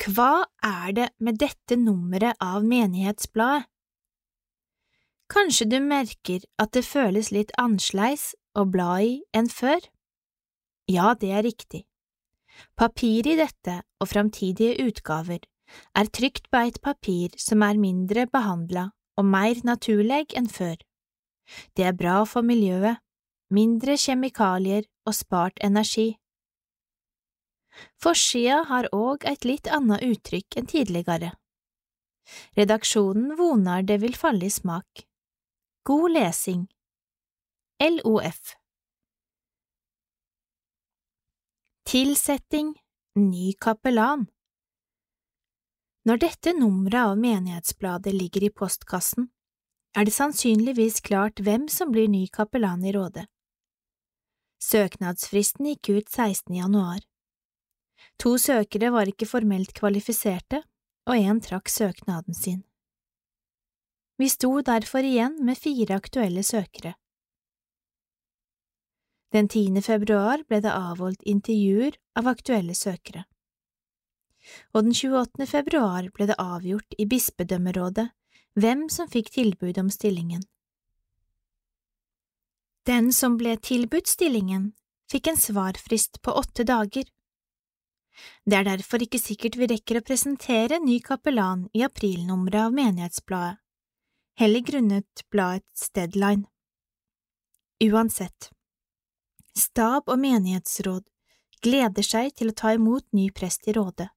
Hva er det med dette nummeret av Menighetsbladet? Kanskje du merker at det føles litt annerledes å bla i enn før? Ja, det er riktig. Papiret i dette og framtidige utgaver er trykt på et papir som er mindre behandla og mer naturlig enn før. Det er bra for miljøet, mindre kjemikalier og spart energi. Forsida har òg et litt annet uttrykk enn tidligere. Redaksjonen vonar det vil falle i smak. God lesing. LOF Tilsetting Ny kapellan Når dette nummeret av Menighetsbladet ligger i postkassen, er det sannsynligvis klart hvem som blir ny kapellan i Rådet. Søknadsfristen gikk ut 16. januar. To søkere var ikke formelt kvalifiserte, og én trakk søknaden sin. Vi sto derfor igjen med fire aktuelle søkere. Den 10. februar ble det avholdt intervjuer av aktuelle søkere. og den 28. februar ble det avgjort i bispedømmerådet hvem som fikk tilbud om stillingen. Den som ble tilbudt stillingen, fikk en svarfrist på åtte dager. Det er derfor ikke sikkert vi rekker å presentere ny kapellan i aprilnummeret av Menighetsbladet, heller grunnet bladets deadline. Uansett, stab og menighetsråd gleder seg til å ta imot ny prest i rådet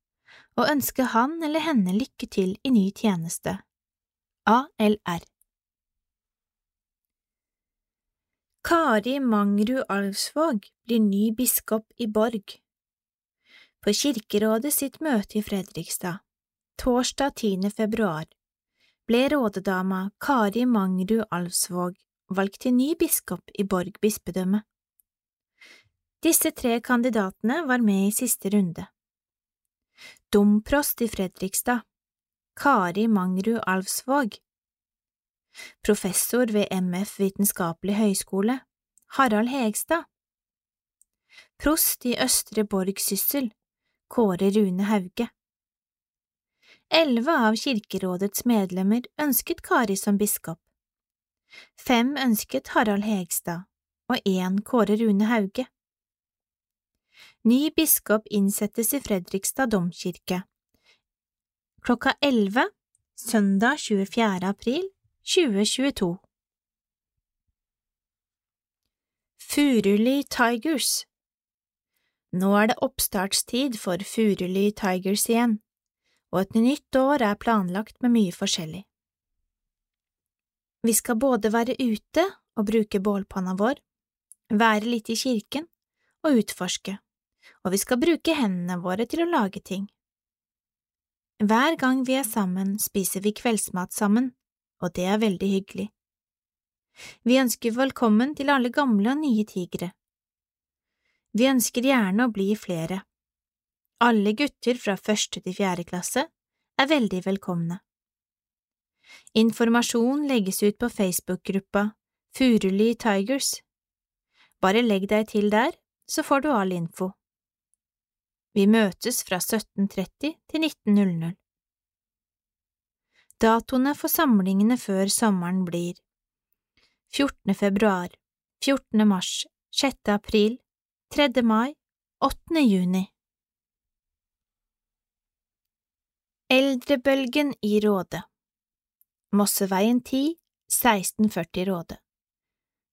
og ønsker han eller henne lykke til i ny tjeneste. ALR Kari Mangrud Alvsvåg blir ny biskop i Borg. På Kirkerådet sitt møte i Fredrikstad, torsdag 10. februar, ble rådedama Kari Mangrud Alvsvåg valgt til ny biskop i Borg bispedømme. Disse tre kandidatene var med i siste runde. Domprost i Fredrikstad, Kari Mangrud Alvsvåg. Professor ved MF Vitenskapelig høgskole, Harald Hegstad. Prost i Østre Borg Syssel, Kåre Rune Hauge. Elleve av Kirkerådets medlemmer ønsket Kari som biskop. Fem ønsket Harald Hegstad og én Kåre Rune Hauge. Ny biskop innsettes i Fredrikstad domkirke klokka 11 søndag 24. april 2022. Furuli Tigers Nå er det oppstartstid for Furuli Tigers igjen, og et nytt år er planlagt med mye forskjellig. Vi skal både være ute og bruke bålpanna vår, være litt i kirken og utforske og vi skal bruke hendene våre til å lage ting. Hver gang vi er sammen, spiser vi kveldsmat sammen, og det er veldig hyggelig. Vi ønsker velkommen til alle gamle og nye tigre. Vi ønsker gjerne å bli flere. Alle gutter fra første til fjerde klasse er veldig velkomne. Informasjon legges ut på Facebook-gruppa Furuli Tigers. Bare legg deg til der, så får du all info. Vi møtes fra 1730 til 1900. Datoene for samlingene før sommeren blir 14. februar, 14. mars, 6. april, 3. mai, 8. juni. Eldrebølgen i Råde Mosseveien 10, 1640 Råde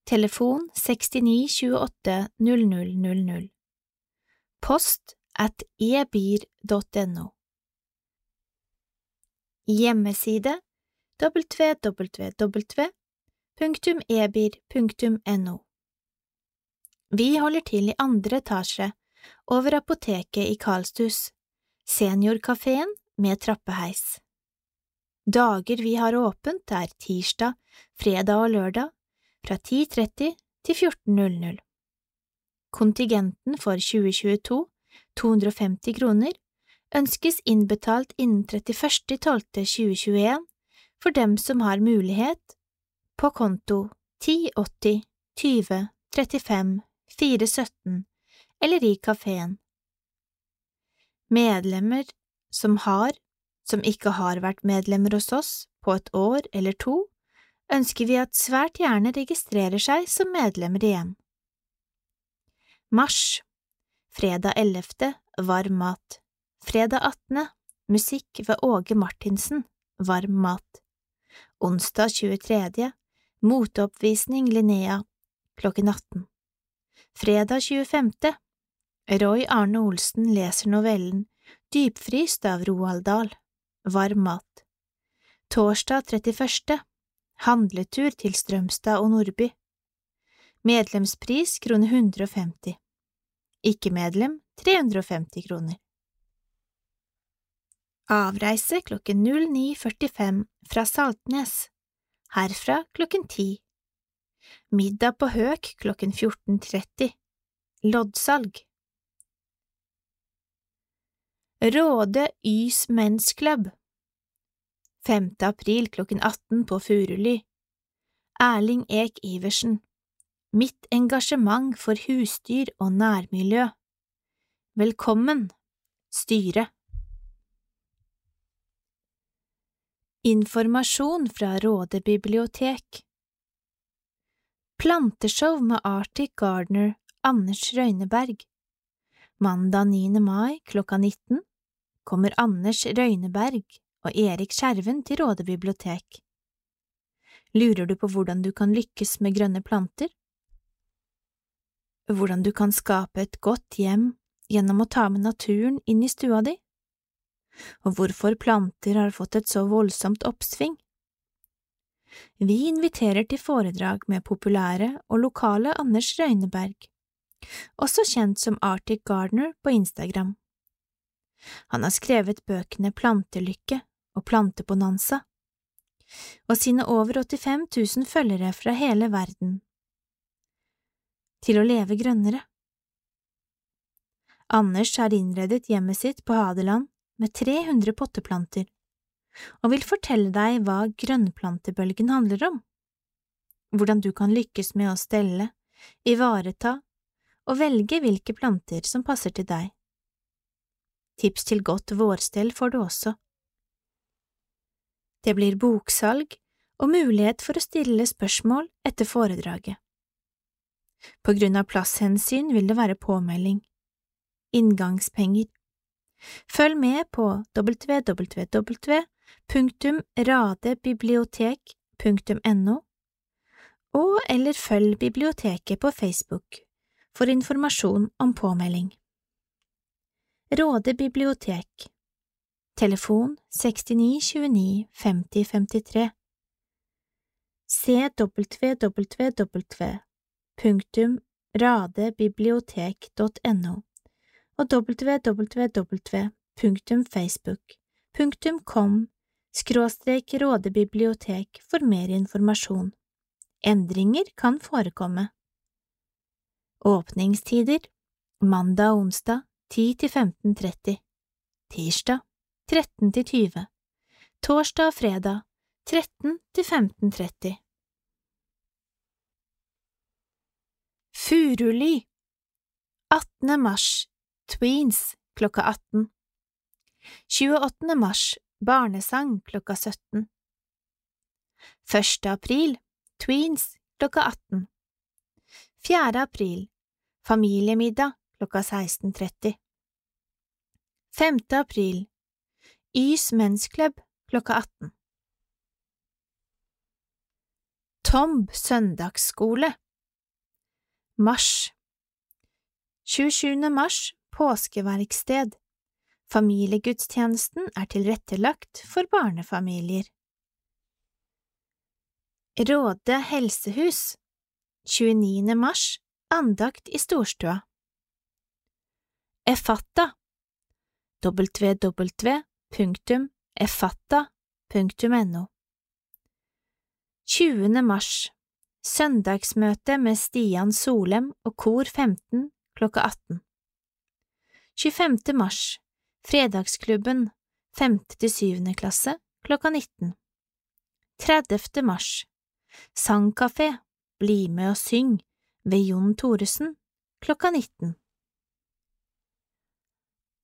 Telefon 6928 0000 Post at ebir.no. Hjemmeside www.ebir.no. Vi holder til i andre etasje, over apoteket i Karlstus, seniorkafeen med trappeheis. Dager vi har åpent er tirsdag, fredag og lørdag fra 10.30 til 14.00. Kontingenten for 2022 250 kroner, ønskes innbetalt innen 31.12.2021 for dem som har mulighet, på konto 1080 20 35 417 eller i kafeen. Medlemmer som har, som ikke har vært medlemmer hos oss på et år eller to, ønsker vi at svært gjerne registrerer seg som medlemmer igjen. Mars Fredag 11. Varm mat. Fredag 18. Musikk ved Åge Martinsen. Varm mat. Onsdag 23. Moteoppvisning Linnea klokken 18. Fredag 25. Roy Arne Olsen leser novellen Dypfryst av Roald Dahl. Varm mat. Torsdag 31. Handletur til Strømstad og Nordby. Medlemspris krone 150 ikke-medlem 350 kroner. Avreise klokken 09.45 fra Saltnes, herfra klokken 10. Middag på Høk klokken 14.30. Loddsalg. Råde Ys Men's Club 5. april klokken 18 på Furuli Erling Ek Iversen Mitt engasjement for husdyr og nærmiljø. Velkommen, styre. Informasjon fra Råde bibliotek Planteshow med Arctic Gardener Anders Røyneberg Mandag 9. mai klokka 19 kommer Anders Røyneberg og Erik Skjerven til Råde bibliotek. Lurer du på hvordan du kan lykkes med grønne planter? Hvordan du kan skape et godt hjem gjennom å ta med naturen inn i stua di? Og hvorfor planter har fått et så voldsomt oppsving? Vi inviterer til foredrag med populære og lokale Anders Røyneberg, også kjent som Arctic Gardener på Instagram. Han har skrevet bøkene Plantelykke og Plantebonanza, og sine over 85 000 følgere fra hele verden. Til å leve grønnere. Anders har innredet hjemmet sitt på Hadeland med 300 potteplanter, og vil fortelle deg hva grønnplantebølgen handler om, hvordan du kan lykkes med å stelle, ivareta og velge hvilke planter som passer til deg. Tips til godt vårstell får du også. Det blir boksalg og mulighet for å stille spørsmål etter foredraget. På grunn av plasshensyn vil det være påmelding. Inngangspenger. Følg med på www.radebibliotek.no og eller følg biblioteket på Facebook for informasjon om påmelding. Råde bibliotek Telefon 69 29 50 53 cwww.radebibliotek.no og www.facebook.com skråstrek rådebibliotek for mer informasjon. Endringer kan forekomme. Åpningstider Mandag og onsdag 10 til 15.30 Tirsdag 13 til 20 Torsdag og fredag 13 til 15.30 Furuli 18. mars Tweens klokka 18 28. mars Barnesang klokka 17 1. april Tweens klokka 18 4. april Familiemiddag klokka 16.30 5. april Ys mensklubb klokka 18 Tomb søndagsskole Mars 27. mars Påskeverksted Familiegudstjenesten er tilrettelagt for barnefamilier. Råde helsehus 29. mars Andakt i storstua Efatta www.efatta.no 20. mars Søndagsmøte med Stian Solem og Kor 15 klokka 18 25. mars Fredagsklubben 5. til 7. klasse klokka 19 30. mars Sangkafé Bli med og syng ved Jon Thoresen klokka 19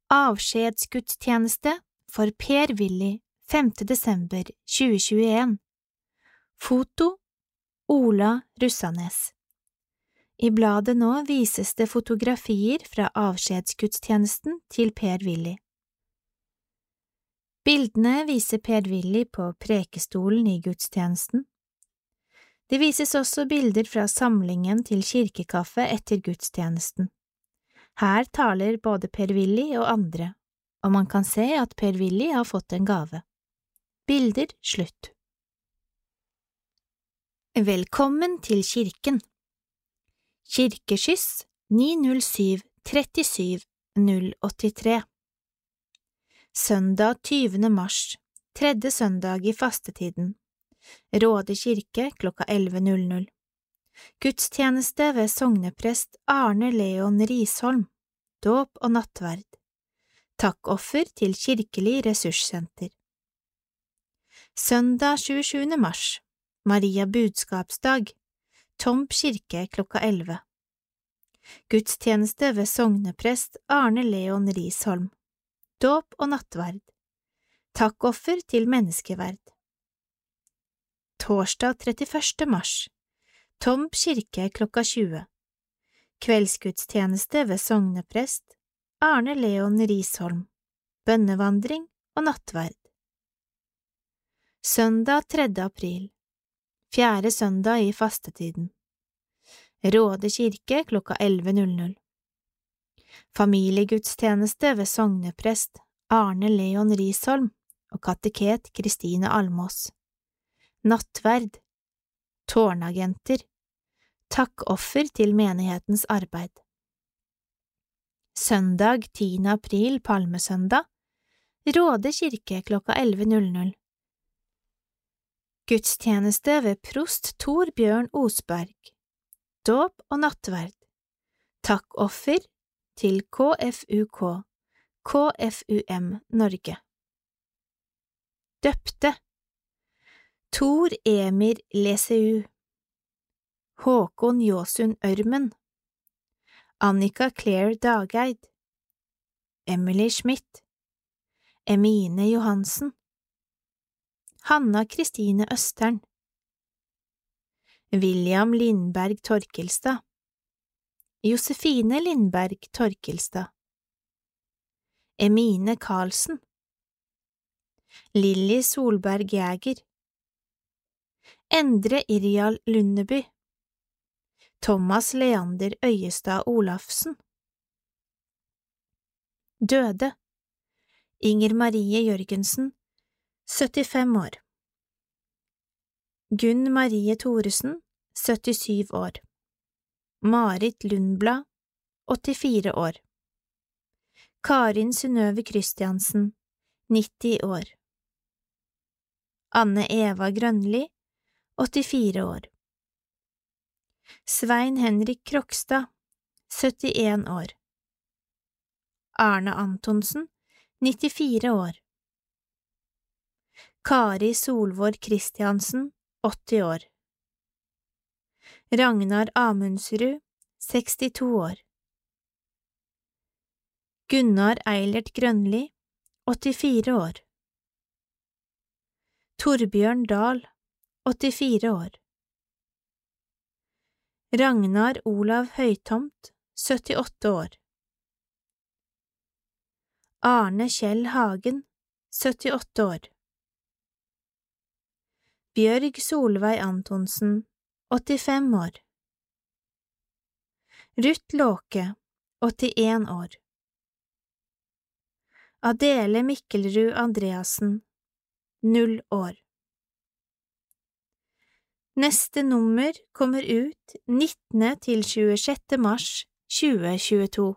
Avskjedsgudstjeneste for Per-Willy 5. desember 2021 Foto Ola Russanes I bladet nå vises det fotografier fra avskjedsgudstjenesten til Per-Willy. Bildene viser Per-Willy på prekestolen i gudstjenesten. Det vises også bilder fra samlingen til kirkekaffe etter gudstjenesten. Her taler både Per-Willy og andre, og man kan se at Per-Willy har fått en gave. Bilder slutt. Velkommen til kirken Kirkeskyss 907 37 083 Søndag 20. mars, tredje søndag i fastetiden Råde kirke klokka 11.00 Gudstjeneste ved sogneprest Arne Leon Risholm. Dåp og nattverd. Takkoffer til Kirkelig ressurssenter. Søndag 27. mars. Maria budskapsdag. Tomp kirke klokka 11 Gudstjeneste ved sogneprest Arne Leon Risholm. Dåp og nattverd. Takkoffer til menneskeverd. Torsdag 31. mars Tomb kirke klokka 20 Kveldsgudstjeneste ved sogneprest Arne Leon Risholm. Bønnevandring og nattverd. Søndag 3. april. Fjerde søndag i fastetiden. Råde kirke klokka 11.00 Familiegudstjeneste ved sogneprest Arne Leon Risholm og kateket Kristine Almås. Nattverd Tårnagenter. Takkoffer til menighetens arbeid. Søndag 10. april, palmesøndag Råde kirke klokka 11.00 Gudstjeneste ved prost Tor Bjørn Osberg. Dåp og nattverd. Takkoffer til KFUK KFUM Norge. Døpte Tor Emir Leseu. Håkon Jåsund Ørmen. Annika Claire Dageid. Emily Schmidt. Emine Johansen. Hanna Kristine Østern. William Lindberg Torkelstad. Josefine Lindberg Torkelstad. Emine Karlsen. Lilly Solberg Jæger Endre Irjal Lundeby. Thomas Leander Øyestad Olafsen. Døde. Inger Marie Jørgensen 75 år. Gunn Marie Thoresen 77 år. Marit Lundblad 84 år. Karin Synnøve Christiansen 90 år. Anne Eva Grønli 84 år. Svein Henrik Krokstad 71 år. Arne Antonsen 94 år. Kari Solvår Kristiansen, 80 år. Ragnar Amundsrud 62 år. Gunnar Eilert Grønli 84 år. Torbjørn Dahl 84 år. Ragnar Olav Høytomt 78 år. Arne Kjell Hagen 78 år. Bjørg Solveig Antonsen 85 år. Ruth Låke 81 år. Adele Mikkelrud Andreassen null år Neste nummer kommer ut 19. til 26. mars 2022.